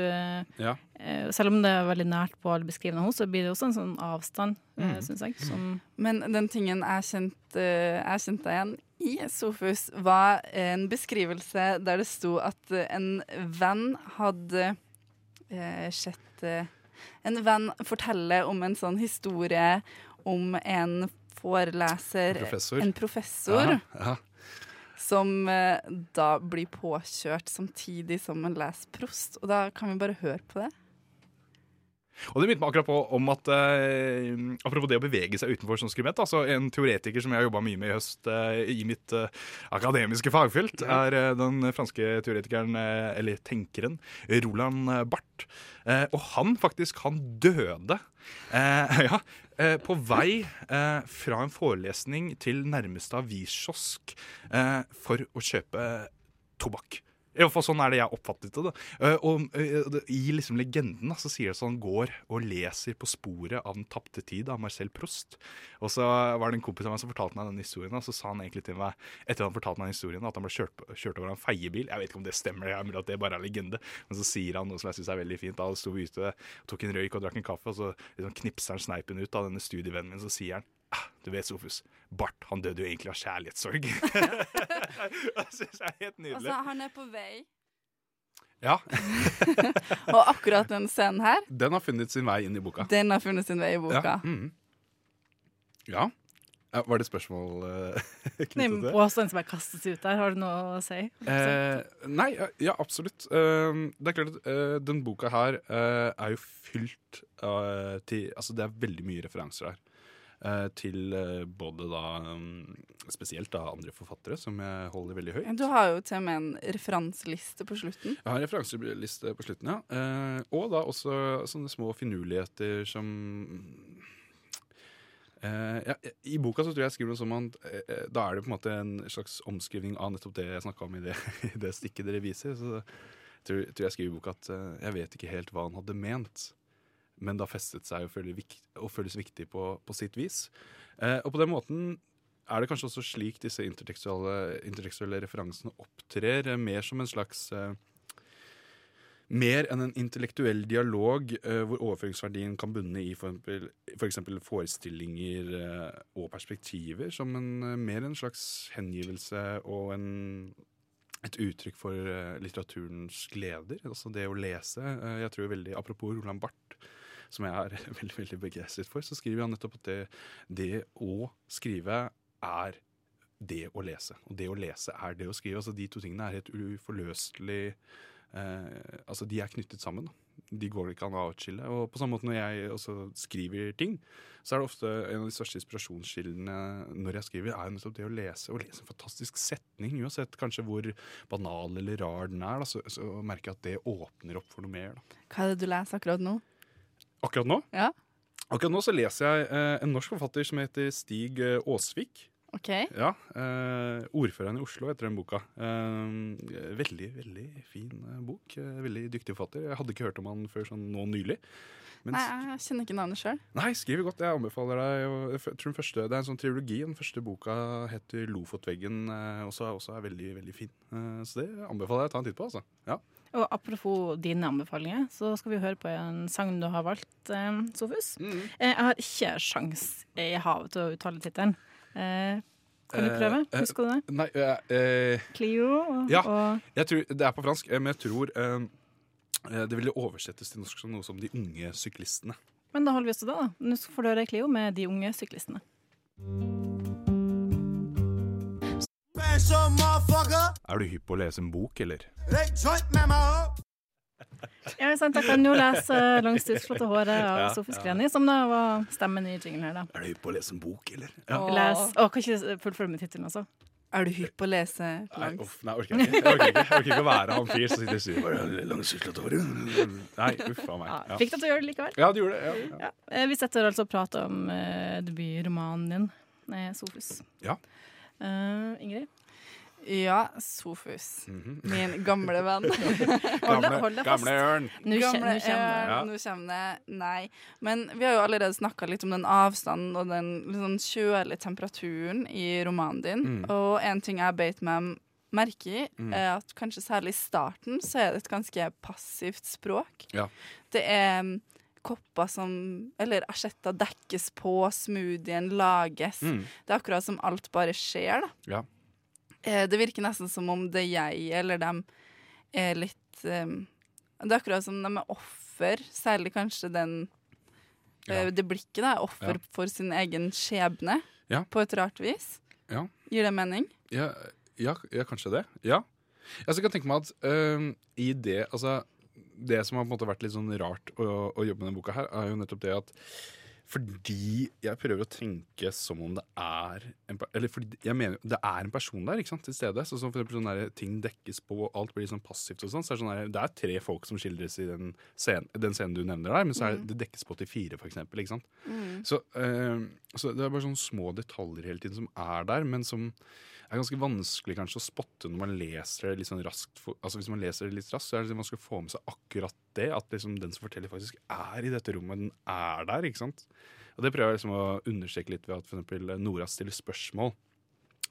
Ja. eh, selv om det er veldig nært på alle beskrivende hos, så blir det også en sånn avstand, mm. Mm. syns jeg. Som, Men den tingen jeg kjente, jeg kjente igjen i Sofus, var en beskrivelse der det sto at en venn hadde eh, sett eh, En venn forteller om en sånn historie om en foreleser Professor. En professor Ja, ja. som eh, da blir påkjørt samtidig som en leser Prost. Og da kan vi bare høre på det. Og det minnet meg akkurat på om at eh, Apropos det å bevege seg utenfor som skribent. Altså en teoretiker som jeg har jobba mye med i høst eh, i mitt eh, akademiske fagfelt, er eh, den franske teoretikeren, eh, eller tenkeren, Roland Barth. Eh, og han faktisk, han døde eh, ja, på vei eh, fra en forelesning til nærmeste aviskiosk eh, for å kjøpe tobakk. I hvert fall Sånn er det jeg oppfattet det. Eh, og eh, I liksom legenden så sier det sånn går og leser på sporet av Den tapte tid av Marcel Proust. Og så var det en kompis av meg som fortalte meg den historien, og så sa han egentlig til meg etter han fortalte meg historien, at han ble kjørt, kjørt over en feiebil. Jeg vet ikke om det stemmer, det er at det bare er legende. Men så sier han noe som jeg syns er veldig fint. Da sto vi ute, tok en røyk og drakk en kaffe, og så liksom knipser han sneipen ut av denne studievennen min, så sier han du vet, Sofus, Bart han døde jo egentlig av kjærlighetssorg. det syns jeg er helt nydelig. Altså, han er på vei. Ja, Og akkurat den scenen her, Den har funnet sin vei inn i boka. den har funnet sin vei i boka. Ja. Mm. ja. Var det spørsmål uh, knyttet til det? påstand som bare kastes ut der. Har du noe å si? Eh, nei, ja, ja, absolutt. Uh, det er klart at uh, den boka her eh, er jo fylt av til Altså, det er veldig mye referanser her. Eh, til eh, både da mm, Spesielt da andre forfattere som jeg holder veldig høyt. Du har jo til og med en referanseliste på slutten. Jeg har en referanseliste på slutten, ja. Eh, og da også sånne små finurligheter som eh, ja, I boka så tror jeg jeg skriver noe som at da er det på en måte en slags omskrivning av nettopp det jeg snakka om i det, i det stikket dere viser. Så jeg tror, tror jeg skriver i boka at jeg vet ikke helt hva han hadde ment. Men det har festet seg og, føler vik og føles viktig på, på sitt vis. Eh, og på den måten er det kanskje også slik disse intertekstuelle, intertekstuelle referansene opptrer, eh, mer som en slags eh, mer enn en intellektuell dialog eh, hvor overføringsverdien kan bunne i for eksempel, for forestillinger eh, og perspektiver, som en, eh, mer en slags hengivelse og en, et uttrykk for litteraturens gleder. Altså det å lese. Jeg tror veldig, Apropos Roland Barth, som jeg er veldig veldig begeistret for, så skriver han nettopp at det, det å skrive er det å lese. Og det å lese er det å skrive. Altså De to tingene er helt uforløselig eh, Altså De er knyttet sammen. De går ikke an å atskille. Og på samme måte når jeg også skriver ting, så er det ofte en av de største inspirasjonskildene når jeg skriver, er nettopp det å lese. Å lese en fantastisk setning, uansett kanskje hvor banal eller rar den er, da, så, så merker jeg at det åpner opp for noe mer. da. Hva er det du leser akkurat nå? Akkurat nå Ja. Akkurat nå så leser jeg eh, en norsk forfatter som heter Stig eh, Aasvik. OK. Ja, eh, 'Ordføreren i Oslo' heter den boka. Eh, veldig, veldig fin eh, bok. Eh, veldig dyktig forfatter. Jeg hadde ikke hørt om han før sånn nå nylig. Men, Nei, jeg kjenner ikke navnet sjøl. nei, skriver godt. Jeg anbefaler deg. Jeg tror den første, det er en sånn triologi. Den første boka heter 'Lofotveggen', eh, også, også er veldig, veldig fin. Eh, så det anbefaler jeg å ta en titt på. altså. Ja. Og apropos dine anbefalinger, så skal vi høre på en sang du har valgt, eh, Sofus. Mm. Eh, jeg har ikke sjans i havet til å uttale tittelen. Eh, kan du Eh, prøve? eh, Husker du det? Nei, eh, Clio og, Ja. tror, Det er på fransk, men jeg tror det ville oversettes til norsk som noe som De unge syklistene. Men da holder vi oss til det, da. Nå får du høre Clio med De unge syklistene. Er du hypp på å lese en bok, eller? Ja, sant, Jeg kan jo lese langs utslåtte håret av Ja, Sofus ja. Som da var stemmen i jinglen her. da. Er du hypp på å lese en bok, eller? Ja. Les, å, kan ikke fullføre med tittelen, altså. Er du hypp på å lese Nei, uff, nei, jeg orker ikke. Jeg orker ikke, jeg orker ikke å være han fyr som sitter og sier bare langs over. Nei, uff a meg. Ja, Ja. Fikk deg til å gjøre det likevel. ja, du gjorde det. Ja, ja. Ja. eh, Vi setter altså og prater om uh, debutromanen din, eh, Sofus. Ja. Eh, Ingrid? Ja, Sofus. Mhm. Min gamle venn. Hold deg- hold deg fast. gamle ørn. Nå kommer det. ørn, Ja. Nei. Men vi har jo allerede snakka litt om den avstanden og den sånn kjølige temperaturen i romanen din. Mm. Og en ting jeg beit meg merke i, Mm. er at kanskje særlig i starten så er det et ganske passivt språk. Ja. Det er mm, kopper som Eller asjetter dekkes på, smoothien lages. Mm. Det er akkurat som alt bare skjer, da. Ja. Eh, Det virker nesten som om det er jeg eller dem er litt um, Det er akkurat som de er offer, særlig kanskje den eh, Ja. Det blikket da er offer Ja. for sin egen skjebne, Ja. på et rart vis. Ja. Gir det mening? Ja, kanskje det. Ja. Jeg kan tenke meg at øhm, i det Altså, det som har på en måte vært litt sånn rart å, å jobbe med denne boka her, er jo nettopp det at fordi jeg prøver å tenke som om det er en, Eller fordi jeg mener det er en person der ikke sant, til stede. Så som for eksempel sånn der, ting dekkes på, og alt blir sånn passivt og sånn. Så er det, sånn der, det er tre folk som skildres i den scenen, den scenen du nevner der, men så er det, det dekkes på til fire, for eksempel. Ikke sant? Så, øh, så det er bare sånne små detaljer hele tiden som er der, men som er ganske vanskelig kanskje å spotte når man leser det litt sånn raskt. For, altså Hvis man leser det litt raskt, så er det liksom man skal få med seg akkurat det. At liksom den som forteller, faktisk er i dette rommet. Den er der. ikke sant? Og Det prøver jeg liksom å understreke litt ved at for eksempel Nora stiller spørsmål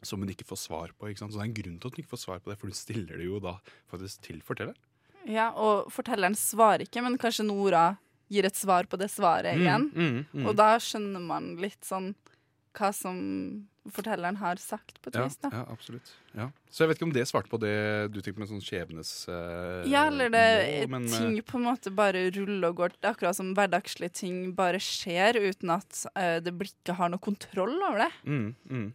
som hun ikke får svar på. ikke sant? Så Det er en grunn til at hun ikke får svar på det, for hun stiller det jo da faktisk til fortelleren. Ja, og fortelleren svarer ikke, men kanskje Nora gir et svar på det svaret igjen. Mm, mm, mm. Og da skjønner man litt sånn hva som fortelleren har sagt, på et ja, vis. da. ja, absolutt. Ja. Så jeg vet ikke om det svarte på det du tenkte med sånn skjebnes... eh, Ja, eller det nå, men, eh, ting på en måte bare ruller og går. Det er akkurat som hverdagslige ting bare skjer uten at eh, det blikket har noe kontroll over det. Mm, mm.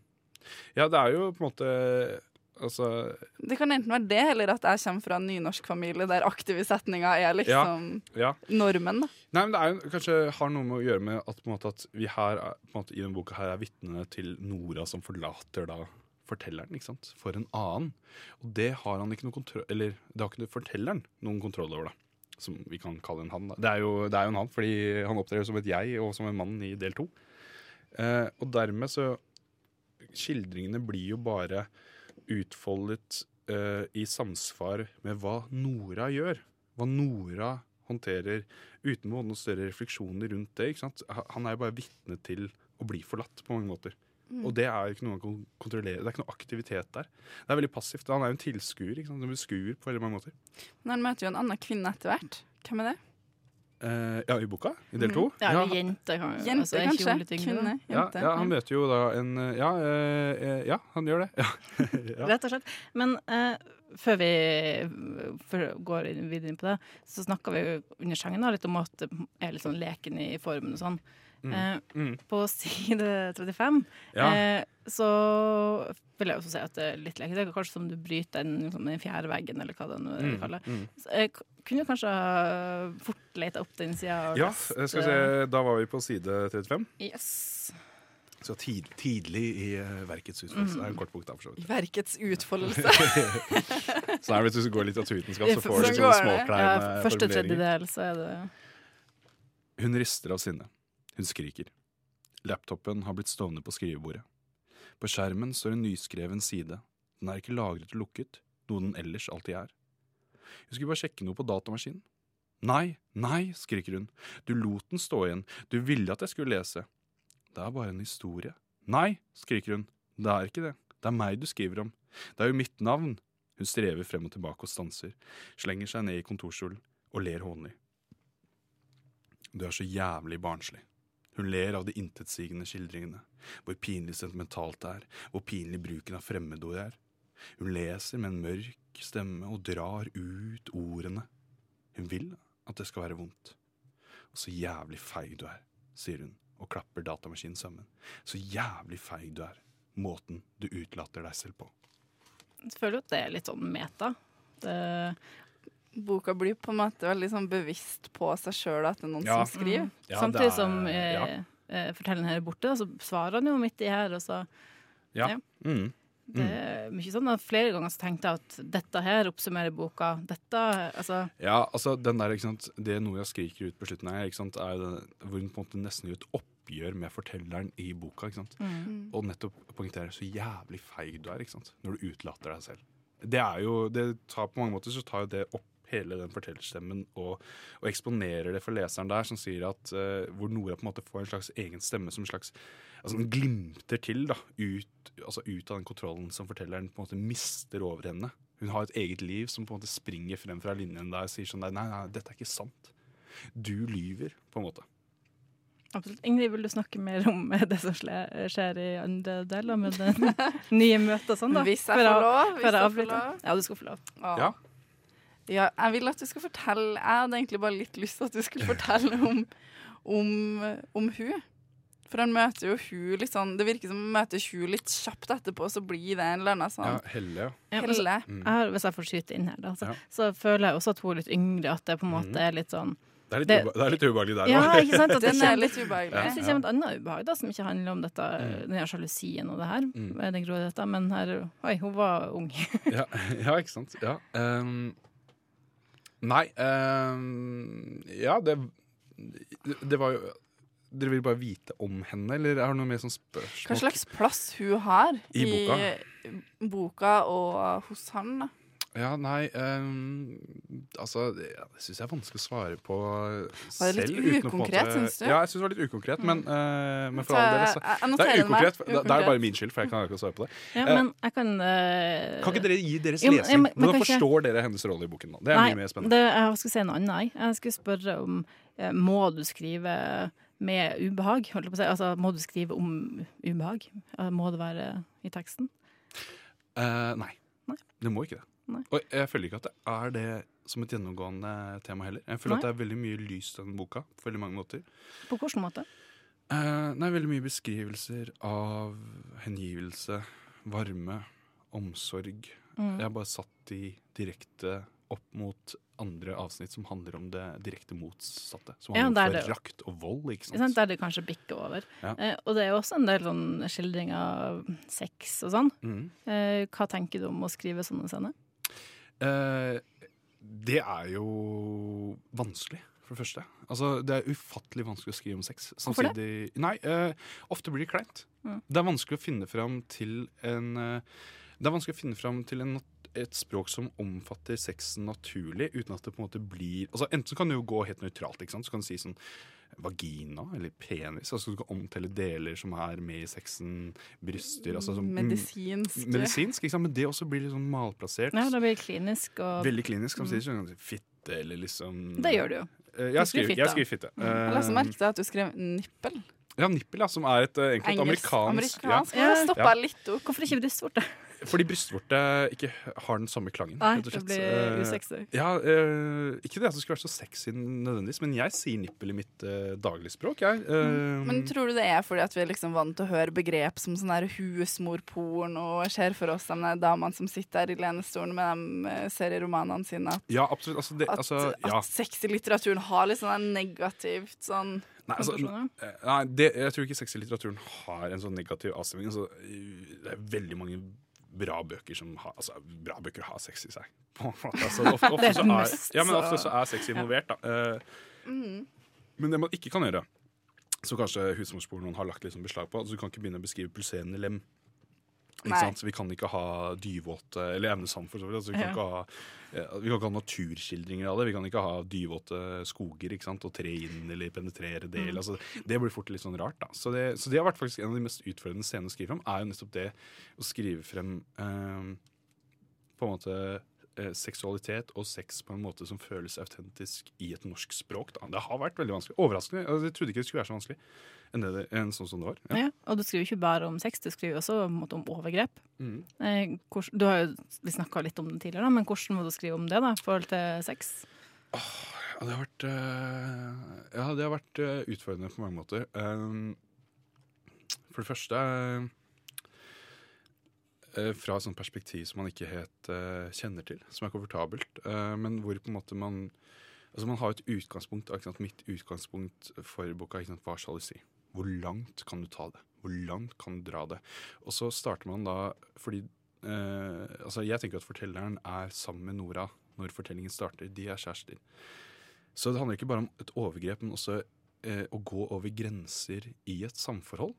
Ja, det er jo på en måte Altså, Det kan enten være det, eller at jeg kommer fra en nynorsk familie der aktive setninger er liksom ja. normen. da. Nei, men det er jo, kanskje har noe med å gjøre med at, måte, at vi her er, måte, i denne boka her er vitnene til Nora som forlater da fortelleren ikke sant? for en annen. Og det har han ikke noe kontroll Eller det har ikke fortelleren noen kontroll over, da. Som vi kan kalle en han. Det, er jo, det er jo en han, fordi han opptrer som et jeg og som en mann i del to. Eh, og dermed så Skildringene blir jo bare utfoldet eh, i samsvar med hva Nora gjør. Hva Nora håndterer uten noen større refleksjoner rundt det. ikke sant? Han er jo bare vitne til å bli forlatt på mange måter. Og det er ikke noe han kan kontrollere. Det er ikke noe aktivitet der. Det er veldig passivt. Han er jo en tilskuer. En beskuer på veldig mange måter. Men han møter jo en annen kvinne etter hvert. Hvem er det? Eh, ja, i boka? I del to? Ja, eller jente, kan Jente, altså, er kanskje? Ting? Kvinne? Ja, Jente? ja, han møter jo da en eh, Ja, uh, ja han gjør det. Ja. ja. Rett og slett. Men uh, før vi før går videre inn på det, så snakka vi under sangen litt om at det er litt sånn leken i formen og sånn. Eh, Mm. på side 35 Ja. eh, så vil jeg også si at det er litt leken. Det er kanskje som du bryter den, liksom, den fjerde veggen, eller hva det nå Mm, kaller mm. Så kunne kanskje fort leta opp den sida. Ja, jeg skal vi se, da var vi på side 35. eh, Yes. Så tid, tidlig i eh, verkets utfoldelse. Det er en kort bok, da, for så vidt. Verkets utfoldelse. Så er det hvis du går litteraturvitenskap, så får du Så sånne det. Ja, første tredjedel, så er det Hun rister av sinne. Hun skriker. Laptopen har blitt stående på skrivebordet. På skjermen står en nyskreven side. Den er ikke lagret og lukket, noe den ellers alltid er. Hun skulle bare sjekke noe på datamaskinen. Nei, nei, skriker hun. Du lot den stå igjen. Du ville at jeg skulle lese. Det er bare en historie. Nei, skriker hun. Det er ikke det. Det er meg du skriver om. Det er jo mitt navn. Hun strever frem og tilbake og stanser, slenger seg ned i kontorstolen og ler hånlig. Du er så jævlig barnslig. Hun ler av de intetsigende skildringene, hvor pinlig sentimentalt det er, hvor pinlig bruken av fremmedord er. Hun leser med en mørk stemme og drar ut ordene. Hun vil at det skal være vondt. Og så jævlig feig du er, sier hun og klapper datamaskinen sammen. Så jævlig feig du er. Måten du utlater deg selv på. Jeg føler jo at det er litt sånn meta. Det, Boka blir på en måte veldig sånn bevisst på seg sjøl at det er noen Ja. som skriver. Ja, Samtidig er- som eh, ja. eh, fortelleren her er borte, så svarer han jo midt i her. Og så, Ja. Ja. Mm. Det er mye sånn at Flere ganger så tenkte jeg at dette her oppsummerer boka. Dette, altså Ja, altså den der, ikke sant Det Nora skriker ut på slutten her, ikke sant, er jo det, hvor hun på en måte nesten gjør et oppgjør med fortelleren i boka. ikke sant? mm. Og nettopp poengterer så jævlig feig du er ikke sant? når du utlater deg selv. Det er jo, det tar På mange måter så tar jo det opp hele den fortellerstemmen og, og eksponerer det for leseren der, som sier at uh, hvor Nora på en måte får en slags egen stemme som en slags altså Den glimter til da, ut, altså ut av den kontrollen som fortelleren på en måte mister over henne. Hun har et eget liv som på en måte springer frem fra linjen der og sier sånn Nei, nei, dette er ikke sant. Du lyver, på en måte. Absolutt. Ingrid, vil du snakke mer om det som skjer i andre deler med den nye møtet og sånn, da? Hvis jeg får lov. Hvis jeg får lov. Ja, du skal få lov. Ja. Ja. Ja, jeg vil at du skal fortelle Jeg hadde egentlig bare litt lyst til at du skulle fortelle om, om, om hun. For han møter jo hun litt sånn Det virker som han møter hun litt kjapt etterpå, så blir det en eller annen Ja, sånn Helle, ja. Ja, men helle. Mm. jeg har, hvis jeg får skyte inn her, da, så, Ja. så føler jeg også at hun er litt yngre. At det på en måte Mhm. er litt sånn Det er litt, Det- uba det er litt ubehagelig der Ja, ikke sant? At det er kommer, litt jeg ubehagelig. synes det kommer et annet ubehag da, som ikke handler om dette, Mm. den her sjalusien og det her. Mm. Det dette, men her Oi, hun var ung. ja, ja, ikke sant. Ja. Um, nei um, Ja, det Det var jo Dere vil bare vite om henne, eller er det noe mer sånn spørsmål? Hva slags plass hun har I boka? boka og hos han, da. Ja, nei um, Altså, det, ja, det syns jeg er vanskelig å svare på selv. Var det litt ukonkret, syns du? Ja, jeg syns det var litt ukonkret, men, uh, men for all del så jeg Det er ukonkret. Det, er bare min skyld, for jeg kan ikke svare på det. Ja, Eh, men jeg kan uh, Kan ikke dere gi deres Jo, lesing? men- men Hvordan forstår dere hennes rolle i boken? da? Det er Nei, mye mer spennende. Det, jeg skulle si noe annet. jeg. Skulle spørre om eh, må du skrive med ubehag? Holdt jeg på å si. Altså, må du skrive om ubehag? Eh, Må det være i teksten? Uh, nei. Nei. Det må ikke det. Nei. Og jeg føler ikke at det er det som et gjennomgående tema heller. Jeg føler Nei. at det er veldig mye lys i denne boka. på veldig mange måter. På hvilken måte? Uh, nei, veldig mye beskrivelser av hengivelse, varme, omsorg. Mm. Jeg har bare satt de direkte opp mot andre avsnitt som handler om det direkte motsatte. Som handler er om forakt og vold, ikke sant? Der det kanskje bikker over. Ja. Eh, og det er jo også en del sånn skildring av sex og sånn. Mm. Eh, hva tenker du om å skrive sånne scener? Eh, det er jo vanskelig, for det første. Altså, det er ufattelig vanskelig å skrive om sex. Hvorfor det? Nei, eh, ofte blir det kleint. Mm. Det er vanskelig å finne fram til en eh, Det er vanskelig å finne fram til en, et språk som omfatter sexen naturlig, uten at det på en måte blir altså Enten så kan det jo gå helt nøytralt. ikke sant? Så kan du si sånn vagina eller penis. altså Du kan omtelle deler som er med i sexen. Bryster. altså sånn, Medisinsk. medisinsk, ikke sant? Men det også blir litt sånn malplassert. Ja, det blir klinisk og Veldig klinisk. kan man si, så kan du si Fitte eller liksom Det gjør du jo. Eh, Jeg skriver skriver, fitte. Mm. Jeg la Eh, merke til at du skrev nippel. Ja, nippel, ja, som er et, eh, egentlig et Engelsk. amerikansk, amerikansk. Ja. Ja. Stoppa litt opp. Hvorfor ikke brystvorte? Fordi brystvorte ikke har den samme klangen. Nei, det blir Eh, usexy. Ja, eh, ikke det at det skulle vært så sexy nødvendigvis, men jeg sier nippel i mitt uh, dagligspråk, jeg. Mm. Men tror du det er fordi at vi er liksom vant til å høre begrep som sånn husmorporn og ser for oss de damene som sitter der i lenestolen med de serieromanene sine, at, ja, absolutt. Altså, det, at, altså, ja. at sexylitteraturen har litt sånn negativt sånn Nei, altså, nei det, jeg tror ikke sexylitteraturen har en sånn negativ avstemning. Altså, det er veldig mange bra bøker som har Altså, bra bøker har sex i seg. Altså, ofte, ofte, så er, ja, men ofte så er sex involvert, da. Uh, mm. Men det man ikke kan gjøre, som kanskje husmorspornoen har lagt sånn beslag på altså Du kan ikke begynne å beskrive pulserende lem. Så vi kan ikke ha dyvåte Eller Evnesand, for så vidt. Altså, vi, kan Ja. ikke ha, eh, vi kan ikke ha naturskildringer av det. Vi kan ikke ha dyvåte skoger og tre inn eller penetrere del. Mm. Altså, det blir fort litt sånn rart. Så det, så det har vært faktisk en av de mest utfordrende scenene å skrive frem, er jo nettopp det å skrive frem eh, på en måte seksualitet og sex på en måte som føles autentisk i et norsk språk. Da. Det har vært veldig vanskelig. Overraskende. Altså, jeg trodde ikke det skulle være så vanskelig enn, det, enn sånn som det var. Ja. Ja. Og du skriver ikke bare om sex, du skriver også måte, om overgrep. Mm. Eh, hvor, du har jo, snakka litt om det tidligere, da, men hvordan må du skrive om det da, i forhold til sex? Ja, det har vært, eh, ja, det har vært eh, utfordrende på mange måter. Um, for det første eh, fra et sånt perspektiv som man ikke helt uh, kjenner til, som er komfortabelt. Uh, men hvor på en måte man Altså Man har et utgangspunkt. Mitt utgangspunkt for boka sant? hva si? Hvor langt kan du ta det? Hvor langt kan du dra det? Og så starter man da fordi uh, altså Jeg tenker at fortelleren er sammen med Nora når fortellingen starter. De er kjærester. Så det handler ikke bare om et overgrep, men også eh, å gå over grenser i et samforhold.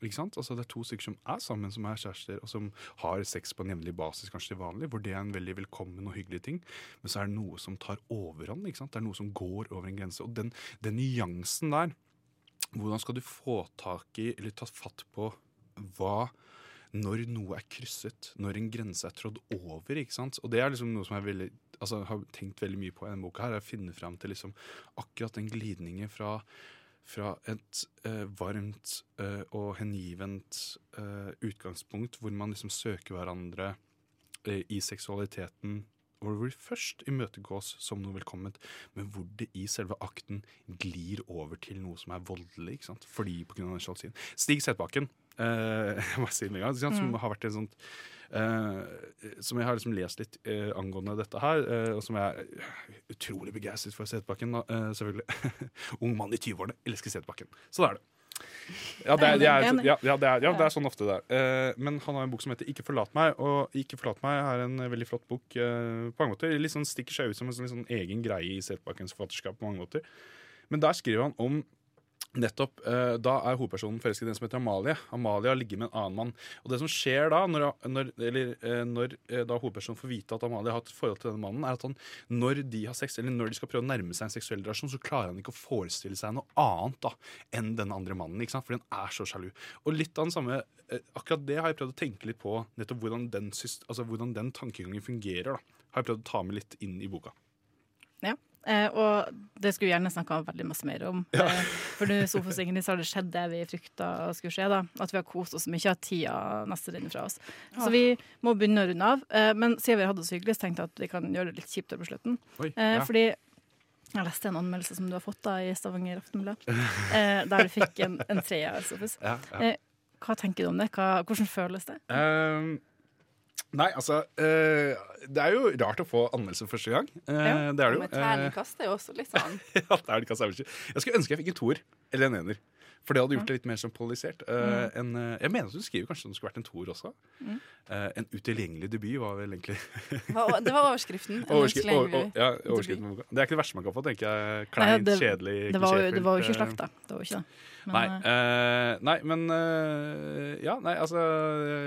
Ikke sant? Altså Det er to stykker som er sammen, som er kjærester, og som har sex på en jevnlig basis, kanskje til vanlig, hvor det er en veldig velkommen og hyggelig ting. Men så er det noe som tar overhånd. ikke sant? Det er noe som går over en grense. Og den, den nyansen der, hvordan skal du få tak i, eller ta fatt på, hva når noe er krysset, når en grense er trådd over. ikke sant? Og det er liksom noe som jeg veldig, altså, har tenkt veldig mye på i denne boka. her, er Å finne fram til liksom akkurat den glidningen fra, fra et eh, varmt eh, og hengivent eh, utgangspunkt, hvor man liksom søker hverandre eh, i seksualiteten, hvor vi først imøtegås som noe velkomment, men hvor det i selve akten glir over til noe som er voldelig. ikke sant? Fordi på grunn av den sjalusien. Stig Setbakken, si det med gang, sant? som en sånt uh, Som jeg har liksom lest litt uh, angående dette her, uh, og som jeg er utrolig begeistret for eh, selvfølgelig. Ung mann i 20-årene elsker Setbakken. Så det er det. Ja, det er, det er, ja, ja, det er, ja, det er sånn ofte det er. Eh, men han har en bok som heter 'Ikke forlat meg', og 'Ikke forlat meg' er en veldig flott bok eh, på mange måter. Litt sånn Stikker seg ut som en sånn, sånn egen greie i Setbakkens forfatterskap på mange måter. Men der skriver han om Nettopp, eh, Da er hovedpersonen forelsket i den som heter Amalie. Amalie har ligget med en annen mann. Og det som skjer da, når, når, eller, eh, når eh, da hovedpersonen får vite at Amalie har hatt forhold til denne mannen, er at han, når de har sex, eller når de skal prøve å nærme seg en seksuell relasjon, så klarer han ikke å forestille seg noe annet da, enn den andre mannen. ikke sant? Fordi han er så sjalu. Og litt av den samme, akkurat det har jeg prøvd å tenke litt på, nettopp hvordan den, altså, hvordan den tankegangen fungerer. da, har jeg prøvd å ta med litt inn i boka. Ja. Eh, og det skulle vi gjerne snakka veldig masse mer om. Eh, for nå Sofus og Ingrid, så har det skjedd det vi frykta skulle skje. da At vi har kost oss mye at tida nesten renner fra oss. Så vi må begynne å runde av. Eh, men siden vi hadde det så hyggelig, så tenkte jeg at vi kan gjøre det litt kjipt på slutten. Oi, Eh, ja. Fordi jeg leste en anmeldelse som du har fått da i Stavanger Aftenblad, eh, der du fikk en, en treer, Sofus. Ja, ja. Eh, hva tenker du om det? Hva, hvordan føles det? Ehm, Nei, altså eh, Det er jo rart å få anmeldelse for første gang. ja, Det er det jo. Eh, terningkast er jo også litt sånn ja, det er det ikke Jeg skulle ønske jeg fikk en toer eller en ener. For det hadde gjort det litt mer sånn polarisert. Eh, en, eh, jeg mener at du skriver kanskje det skulle vært en toer også. Eh, en utilgjengelig debut var vel egentlig Det var overskriften. Overskri over, over, ja, overskriften. Det er ikke det verste man kan få, tenker jeg. Kleint, kjedelig, Det var, jo, det var jo ikke klisjéfylt, eh, slakt, da. Det var jo ikke det. Men, Nei, eh, eh, nei, men uh, Ja, nei, altså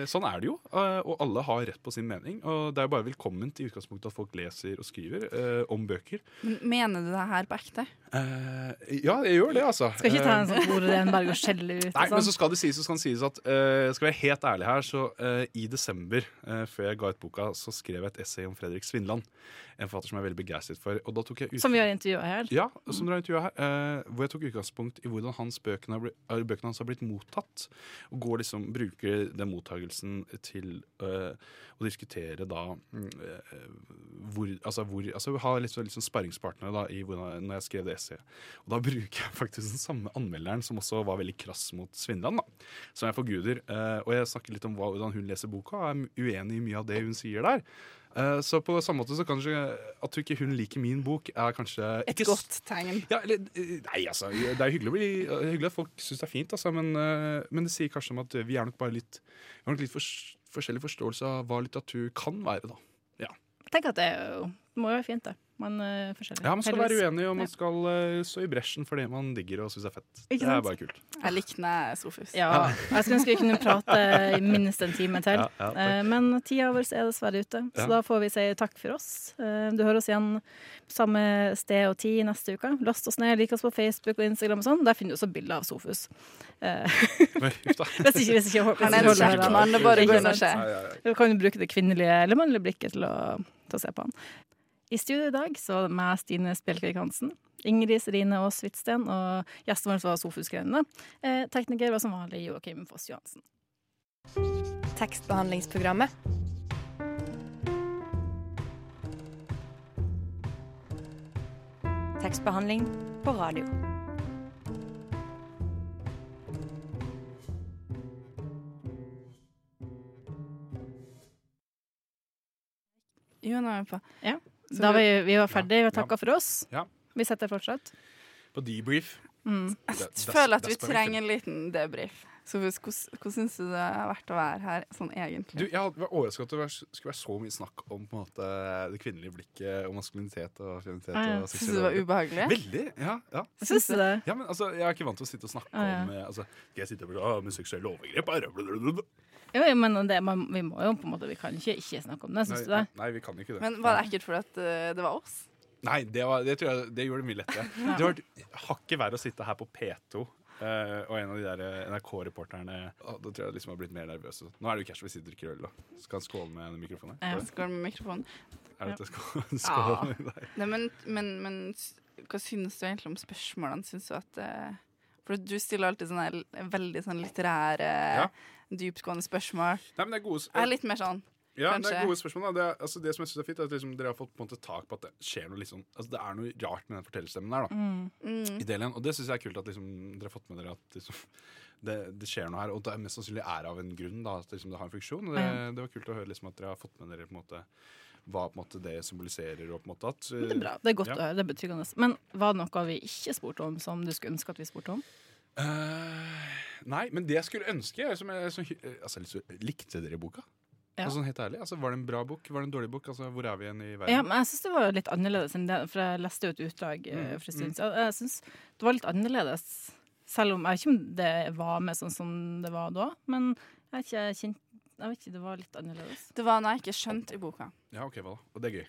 Sånn er det jo. Uh, og alle har rett på sin mening. Og det er jo bare velkomment i utgangspunktet at folk leser og skriver om bøker. Men mener du det her på ekte? Eh, ja, jeg gjør det, altså. skal ikke ta en sånn Tore Renberg og skjelle ut. Nei, men så skal det sies, så skal det sies at Skal være helt ærlig her, så i desember, før jeg ga ut boka, så skrev jeg et essay om Fredrik Svindland. En forfatter som jeg er veldig begeistret for. Og da tok jeg Som vi har intervjua her. ja, som dere har intervjuet her. Uh, hvor jeg tok utgangspunkt i hvordan hans bøkene, har blitt, eh, bøkene hans har blitt mottatt. Og går liksom, bruker den mottagelsen til uh, å diskutere da eh, hvor, altså, hvor, altså Ha litt, sånn- litt sånn sparringspartnere da, i hvordan, når jeg skrev det essayet. Og da bruker jeg faktisk den samme anmelderen som også var veldig krass mot Svindland. da, Som jeg forguder. Og jeg snakker litt om hvordan hun leser boka, og er uenig i mye av det hun sier der. Eh, så på samme måte så kanskje at ikke hun liker min bok, er kanskje Et ikke godt tegn. ja, eller, eh, nei, altså, det er hyggelig, bli, hyggelig at folk syns det er fint, altså, men, eh, men det sier kanskje om at vi er nok bare litt, vi har nok litt for, forskjellig forståelse av hva litteratur kan være. da. Tenk at det det må jo være fint, det. Man uh, forskjellig. Ja, Man skal være uenig, og man skal uh, stå i bresjen for det man digger og syns er fett. Ikke det er bare kult. Jeg likner Sofus. Ja. Jeg skulle ønske vi kunne prate i minst en time til. Ja, ja, takk. Eh, Men tida vår er dessverre ute, så Ja. da får vi si takk for oss. Eh, Du hører oss igjen samme sted og tid neste uke. Last oss ned, lik oss på Facebook og Instagram og sånn. Der finner du også bilder av Sofus. Eh, Oi. Hvis ikke, hvis ikke, Han er en kjekk da. mann, det er bare å gå Ikke inn og se. Nei, nei, nei. Du kan bruke det kvinnelige eller mannlige blikket til å, til å se på han. I studio i dag så er det meg, Stine Spjelkvik Hansen, Ingrid Serine Aas Hvitsten, og gjesten vår var Sofus Grønne. Eh, tekniker var som vanlig Joakim Foss Johansen. Tekstbehandlingsprogrammet. Tekstbehandling på radio. Jo, nå er jeg på. Så Da var vi- vi, var ferdige, vi har Ja. takka for oss. Ja. Vi setter fortsatt. På debrief. Mm. Jeg føler at vi er trenger en liten debrief. Sofus, hvordan, syns du det har vært å være her sånn egentlig? Du, jeg var overrasket at det skulle være så mye snakk om på en måte, det kvinnelige blikket og maskulinitet og feminitet. Ah, ja. og Syns du det var ubehagelig? Veldig. ja, ja. Syns du det? Ja, men altså, Jeg er ikke vant til å sitte og snakke Ah, ja. om eh, altså, Skal jeg sitte og bli med seksuelle overgrep? Blablabla. Jo, jo, men det, man, vi må jo på en måte Vi kan ikke ikke snakke om det, syns du det? nei, vi kan ikke det. Men var det ekkelt fordi at eh, det var oss? Nei, det, var, det tror jeg det gjorde det mye lettere. Det har vært hakket verre å sitte her på P2. Eh, og en av de der eh, NRK-reporterne Da tror jeg liksom har blitt mer nervøs. Nå er det jo Cash vi sitter og drikker øl. da Skal han skåle med mikrofonen? Ja. Skål med mikrofonen. er det skål? skål? deg? Nei, men, men, men hva syns du egentlig om spørsmålene? Syns du at uh, For du stiller alltid sånne veldig sånn litterære, Ja. dyptgående spørsmål. Nei, men det er gode, Jeg er litt mer sånn Ja, det er gode spørsmål. Det, altså, det som jeg synes er fint, er at liksom, dere har fått på en måte tak på at det skjer noe liksom, altså, Det er noe rart med den fortellerstemmen der. da, Mm. i delen, Og det syns jeg er kult at liksom, dere har fått med dere at liksom, det, det skjer noe her. Og det er mest sannsynlig er av en grunn, da, at liksom, det har en funksjon. Og det, mm. det var kult å høre liksom, at dere har fått med dere på en måte hva på en måte det symboliserer. og på en måte at Det er bra. Det er godt Ja. å høre. Det er betryggende. Men var det noe vi ikke spurte om, som du skulle ønske at vi spurte om? Uh, nei, men det jeg skulle ønske som jeg, som, altså, liksom, Likte dere boka? Ja. Altså, helt ærlig, altså, Var det en bra bok? Var det en dårlig bok? Altså, Hvor er vi igjen i verden? Ja, men jeg syns det var litt annerledes enn det, for jeg leste jo et utdrag eh, Mm, for en stund siden. Jeg syns det var litt annerledes, selv om jeg vet ikke om det var med sånn som det var da. Men jeg vet ikke, jeg kjent, jeg vet ikke, det var litt annerledes. Det var noe jeg ikke skjønte i boka. Ja, ok, hva da? Og det er gøy.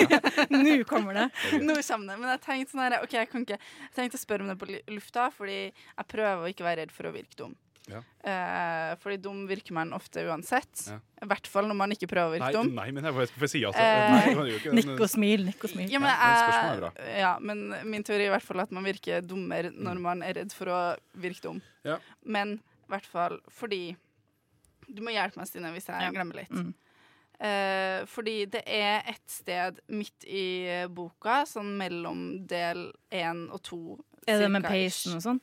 Nå kommer det! Det. Nå kommer det. Men jeg tenkte sånn her, ok, jeg kan ikke Jeg tenkte å spørre om det på lufta, fordi jeg prøver å ikke være redd for å virke dum. Ja. Eh, fordi dum virker man ofte uansett. Ja. I hvert fall når man ikke prøver å virke Nei, dum. nei, men jeg får si altså. Eh. Nikk og smil, nikk og smil. Ja, men, Ja, men er jeg, ja, men min teori er i hvert fall at man virker dummere når man er redd for å virke dum. Ja. Men i hvert fall fordi Du må hjelpe meg, Stine, hvis jeg Ja. glemmer litt. Mm. Eh, fordi det er et sted midt i eh, boka, sånn mellom del én og to Er det med peisen og sånn?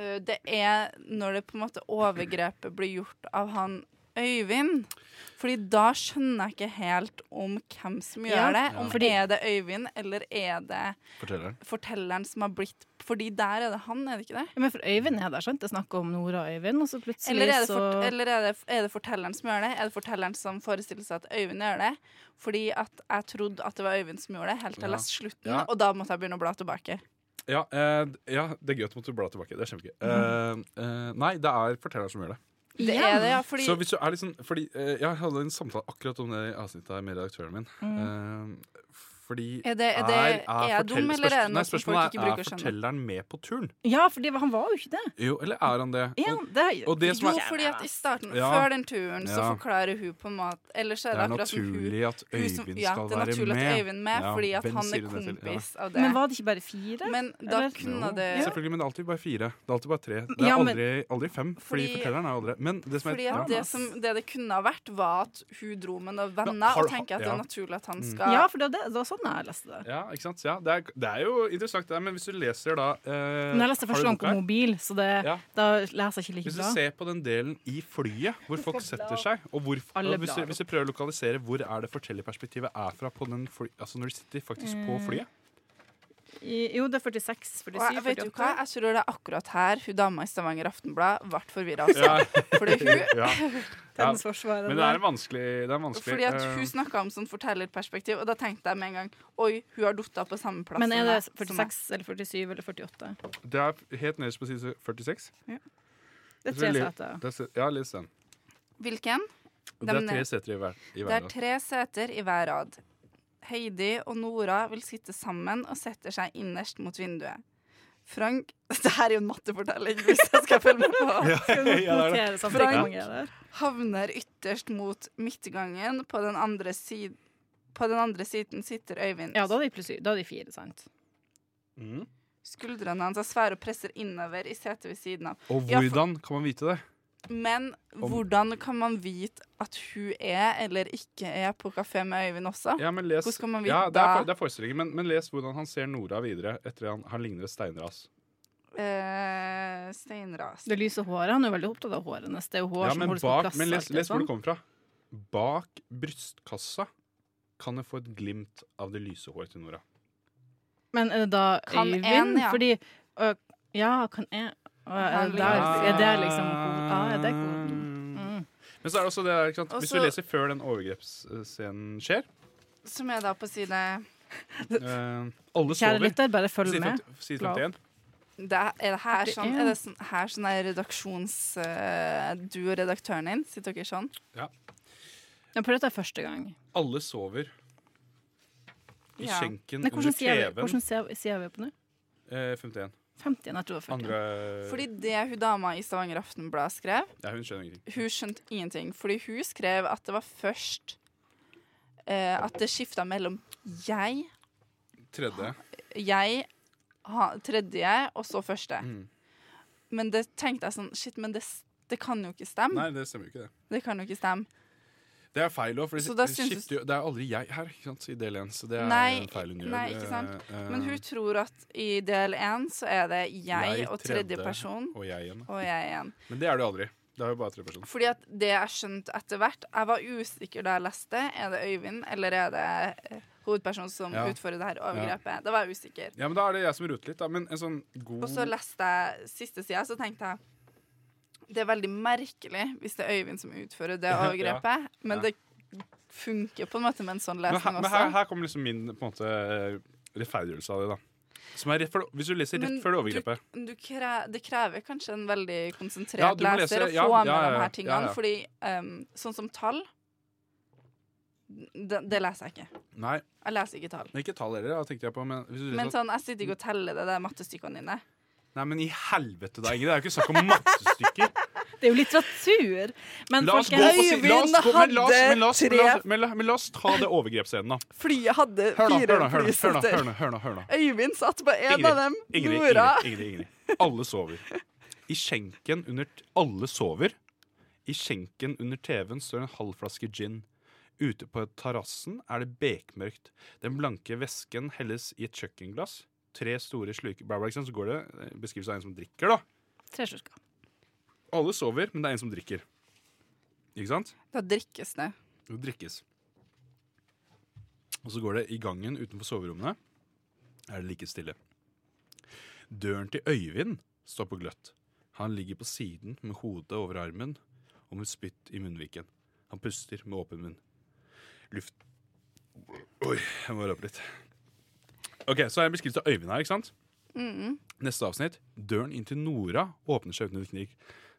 Eh, det er når det på en måte overgrepet blir gjort av han Øyvind. Fordi da skjønner jeg ikke helt om hvem som gjør Ja, det. Om Fordi- er det Øyvind, eller er det Fortelleren. fortelleren som har blitt Fordi der er det han, er det ikke det? Ja, men for Øyvind er der, sant? Det er snakk om Nora og Øyvind, og så plutselig Eller, er det, så eller er, det, er det fortelleren som gjør det? Er det fortelleren som forestiller seg at Øyvind gjør det? Fordi at jeg trodde at det var Øyvind som gjorde det, helt til jeg Ja. leste slutten, Ja. og da måtte jeg begynne å bla tilbake. Ja, eh, ja, det er gøy at du måtte bla tilbake. Det er kjempegøy. Eh, eh, nei, det er fortelleren som gjør det. Det er det, ja, fordi Så hvis du er sånn Fordi eh, jeg hadde en samtale akkurat om det i avsnittet her med redaktøren min. Eh, fordi Er det- er det- er jeg dum, eller er det noe som folk ikke bruker å er, skjønne? Er fortelleren med på turen? Ja, for han var jo ikke det. Jo, eller er han det? Ja, Og, det og det som Jo, er fordi at i starten, Ja. før den turen, så forklarer hun på en måte Ellers er det det er akkurat som hun naturlig at hun som- med ja, skal det er naturlig at Øyvind er med, Ja, fordi at han er det? Ja. kompis av det. Men var det ikke bare fire? Men da Eller? kunne Jo, det Selvfølgelig, men det er alltid bare fire. Det er alltid bare tre. Det er Ja, men- aldri, aldri fem, fordi, Fordi- fortelleren er aldri Men det som er det, som, det det kunne ha vært, var at hun dro med noen venner og tenker at det ja. er naturlig at han Mm. skal Ja, for det var, det, det var sånn jeg leste det. Ja, ikke sant? Ja, det, er, det er jo interessant, det der, men hvis du leser da eh, Men jeg leste første gang på mobil, så det, Ja. da leser jeg ikke like Hvis du bra. ser på den delen i flyet hvor folk setter seg, og, hvor, og hvis, du, hvis du prøver å lokalisere hvor er det fortellerperspektivet er fra på den fly, altså når de sitter faktisk på Mm. flyet I, jo, det er 46, 47, Og jeg vet du hva, jeg tror det er akkurat her hun dama i Stavanger Aftenblad ble forvirra også. Ja, Fordi hun ja. Ja. Men det er en vanskelig, det er vanskelig Fordi at eh, hun snakka om sånn fortellerperspektiv, og da tenkte jeg med en gang Oi, hun har datt på samme plass Men er det meg, som 46 eller 47 eller 48? Det er helt nederst på side 46. Det er tre seter. Er, ja, les den. Hvilken? Det er tre seter i hver, i Det er tre seter i hver rad. Heidi og Nora vil sitte sammen og setter seg innerst mot vinduet. Frank Det her er jo en mattefortelling, hvis jeg skal følge med på. Skal Ja, det det. Frank. der? Havner ytterst mot midtgangen. På den andre, sid på den andre siden sitter Øyvind. Ja, da er de plutselig Da er de fire, sant? Mm. Skuldrene hans er svære og presser innover i setet ved siden av. Og Ja, for- hvordan kan man vite det? Men Om- hvordan kan man vite at hun er eller ikke er på kafé med Øyvind også? Ja, men les, Hvordan skal man vite ja, det er, for- det er forestillingen, men, men les hvordan han ser Nora videre etter han, han ligner et steinras. Eh, steinras. Det lyse håret. Han er jo veldig opptatt av håret hennes. Det er jo hår Ja, som men, holdes på bak, plass. men les, les hvor sånn. det kommer fra. Bak brystkassa kan jeg få et glimt av det lyse håret til Nora. Men er det da Kan Øyvind? en, ja. Fordi øh, Ja, kan en og er, det der, er det liksom? Ja, er det koden? Mm. Men så er det også det der, ikke sant? Hvis du leser før den overgrepsscenen skjer Som er da på side uh, Alle Kjære sover. lytter, bare følg Side med. 50 Side 51. det er, er det her sånn, er- det sånn, her sånn er redaksjons... Uh, du og redaktøren din, sitter dere sånn? Jeg prøvde dette første gang. Alle sover. I Ja. skjenken under hvordan sier vi, TV-en. hvordan ser, ser vi på nå? Uh, 51. 50? Jeg tror det var 40. Andre Fordi det hun dama i Stavanger Aftenblad skrev, Ja, hun skjønte ingenting. hun skjønte ingenting. Fordi hun skrev at det var først eh, At det skifta mellom jeg, Tredje. jeg, ha, tredje og så første. Mm. Men det tenkte jeg sånn Shit, men det, det kan jo ikke stemme. Nei, det stemmer jo ikke, det. Det kan jo ikke stemme. Det er feil òg, for Så det, synes skifter jo, det er aldri jeg her ikke sant, i del 1. Så det er Nei, feil hun gjør. nei, ikke sant. Eh, Men hun tror at i del én så er det jeg, Jeg, og tredje. tredje person Og jeg igjen. og jeg igjen. Men det er det jo aldri. Det er jo bare tre personer. Fordi at det jeg skjønte etter hvert Jeg var usikker da jeg leste. Er det Øyvind, eller er det eh, hovedpersonen som Ja. utfører det her overgrepet? Da var jeg usikker. Ja, men Da er det jeg som roter litt, da. Men en sånn god Og så leste jeg siste sida, så tenkte jeg det er veldig merkelig hvis det er Øyvind som utfører det Ja, overgrepet, men ja. det funker på en måte med en sånn Men, lesning også. men her, her kommer liksom min på en måte eh, rettferdiggjørelse av det, da. Som er rett for, hvis du leser rett Men før det overgrepet du kre, det krever kanskje en veldig konsentrert Ja, leser lese- å ja, få med ja, ja, de her tingene. ja, ja. Fordi um, sånn som tall det, det leser jeg ikke. Nei, Jeg leser ikke tall. men ikke tall heller, tenkte jeg på. Men, hvis du Men sånn, jeg sitter ikke og teller det der mattestykkene dine. Nei, men i helvete, da, Ingrid. Det er jo ikke snakk om mattestykker. Det er jo litteratur! Men La oss la oss ta det overgrepsscenen, da. Flyet hadde fire hør hør nå, hør nå, flysetter. Øyvind satt på en av dem. Ingrid, Nora. Ingrid, Ingrid, Ingrid. Alle sover. I skjenken under Alle sover. I skjenken under TV-en står en halv flaske gin. Ute på terrassen er det bekmørkt. Den blanke væsken helles i et kjøkkenglass. Tre store sluker bla, bla, ikke sant? Så går det eh, beskrivelse av en som drikker, da. Tre slurker. Alle sover, men det er en som drikker. Ikke sant? Da drikkes det. Det drikkes. Og så går det i gangen utenfor soverommene. Er det like stille. Døren til Øyvind står på gløtt. Han ligger på siden med hodet over armen og med spytt i munnviken. Han puster med åpen munn. Luft Oi, jeg må rape litt. Ok, Så er det beskrivelse av Øyvind her, ikke sant? Neste avsnitt. Døren inn til Nora åpner seg uten et knig.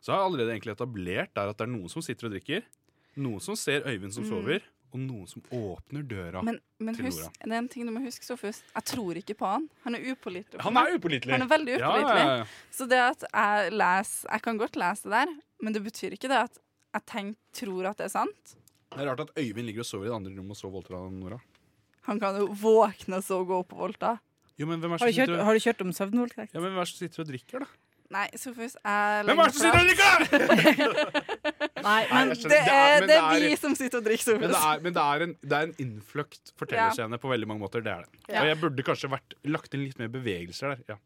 Så har jeg allerede egentlig etablert der at det er noen som sitter og drikker, noen som ser Øyvind som sover, og noen som åpner døra. Men, men Til husk, Nora. det er en ting du må huske, Sofus. Jeg tror ikke på han. Han er upålitelig. Han er upålitelig. Han er veldig Ja, ja, ja. Så det at jeg leser Jeg kan godt lese det der, men det betyr ikke det at jeg tenk, tror at det er sant. Det er rart at Øyvind ligger og sover i det andre rommet og så voldtar han Nora. Han kan jo våkne og så gå opp på Volta. Jo, men hvem er Har du som kjørt, sitter og, har du kjørt om søvnvoldtekt? ja, men hvem er det som sitter og drikker, da? Nei, Sofus, jeg Hvem er det som sitter og drikker?! Nei, men jeg skjønner. Det er, men det er vi som sitter og drikker, men det Sofus. er, men det er en, det er en innfløkt fortellerscene på veldig mange måter. Det er det. Ja. Og jeg burde kanskje vært lagt inn litt mer bevegelser der. Ja.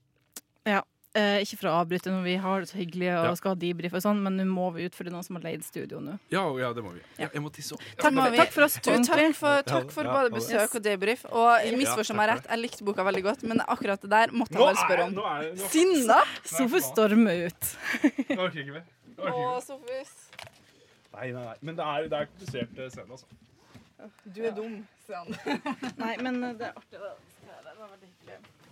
ja. Eh, ikke for å avbryte når vi har det så hyggelig og Ja. skal ha debrief og sånn, men nå må vi ut, for noen som har leid studio nå. Ja, ja, det må vi. Ja, jeg må tisse opp. Takk, takk for oss. Du, takk for, takk for Ja, både besøk og debrief. Og misforstå meg rett, jeg likte boka veldig godt, men akkurat det der måtte jeg er, spørre om. nå Sinna! Sofus stormer ut. Nå orker ikke mer. Å. Sofus. Nei, nei, nei. Men det er, det er komplisert selv, scene, altså. Du er dum, sier han. Nei, men eh, det er artig. Det, Det var veldig hyggelig.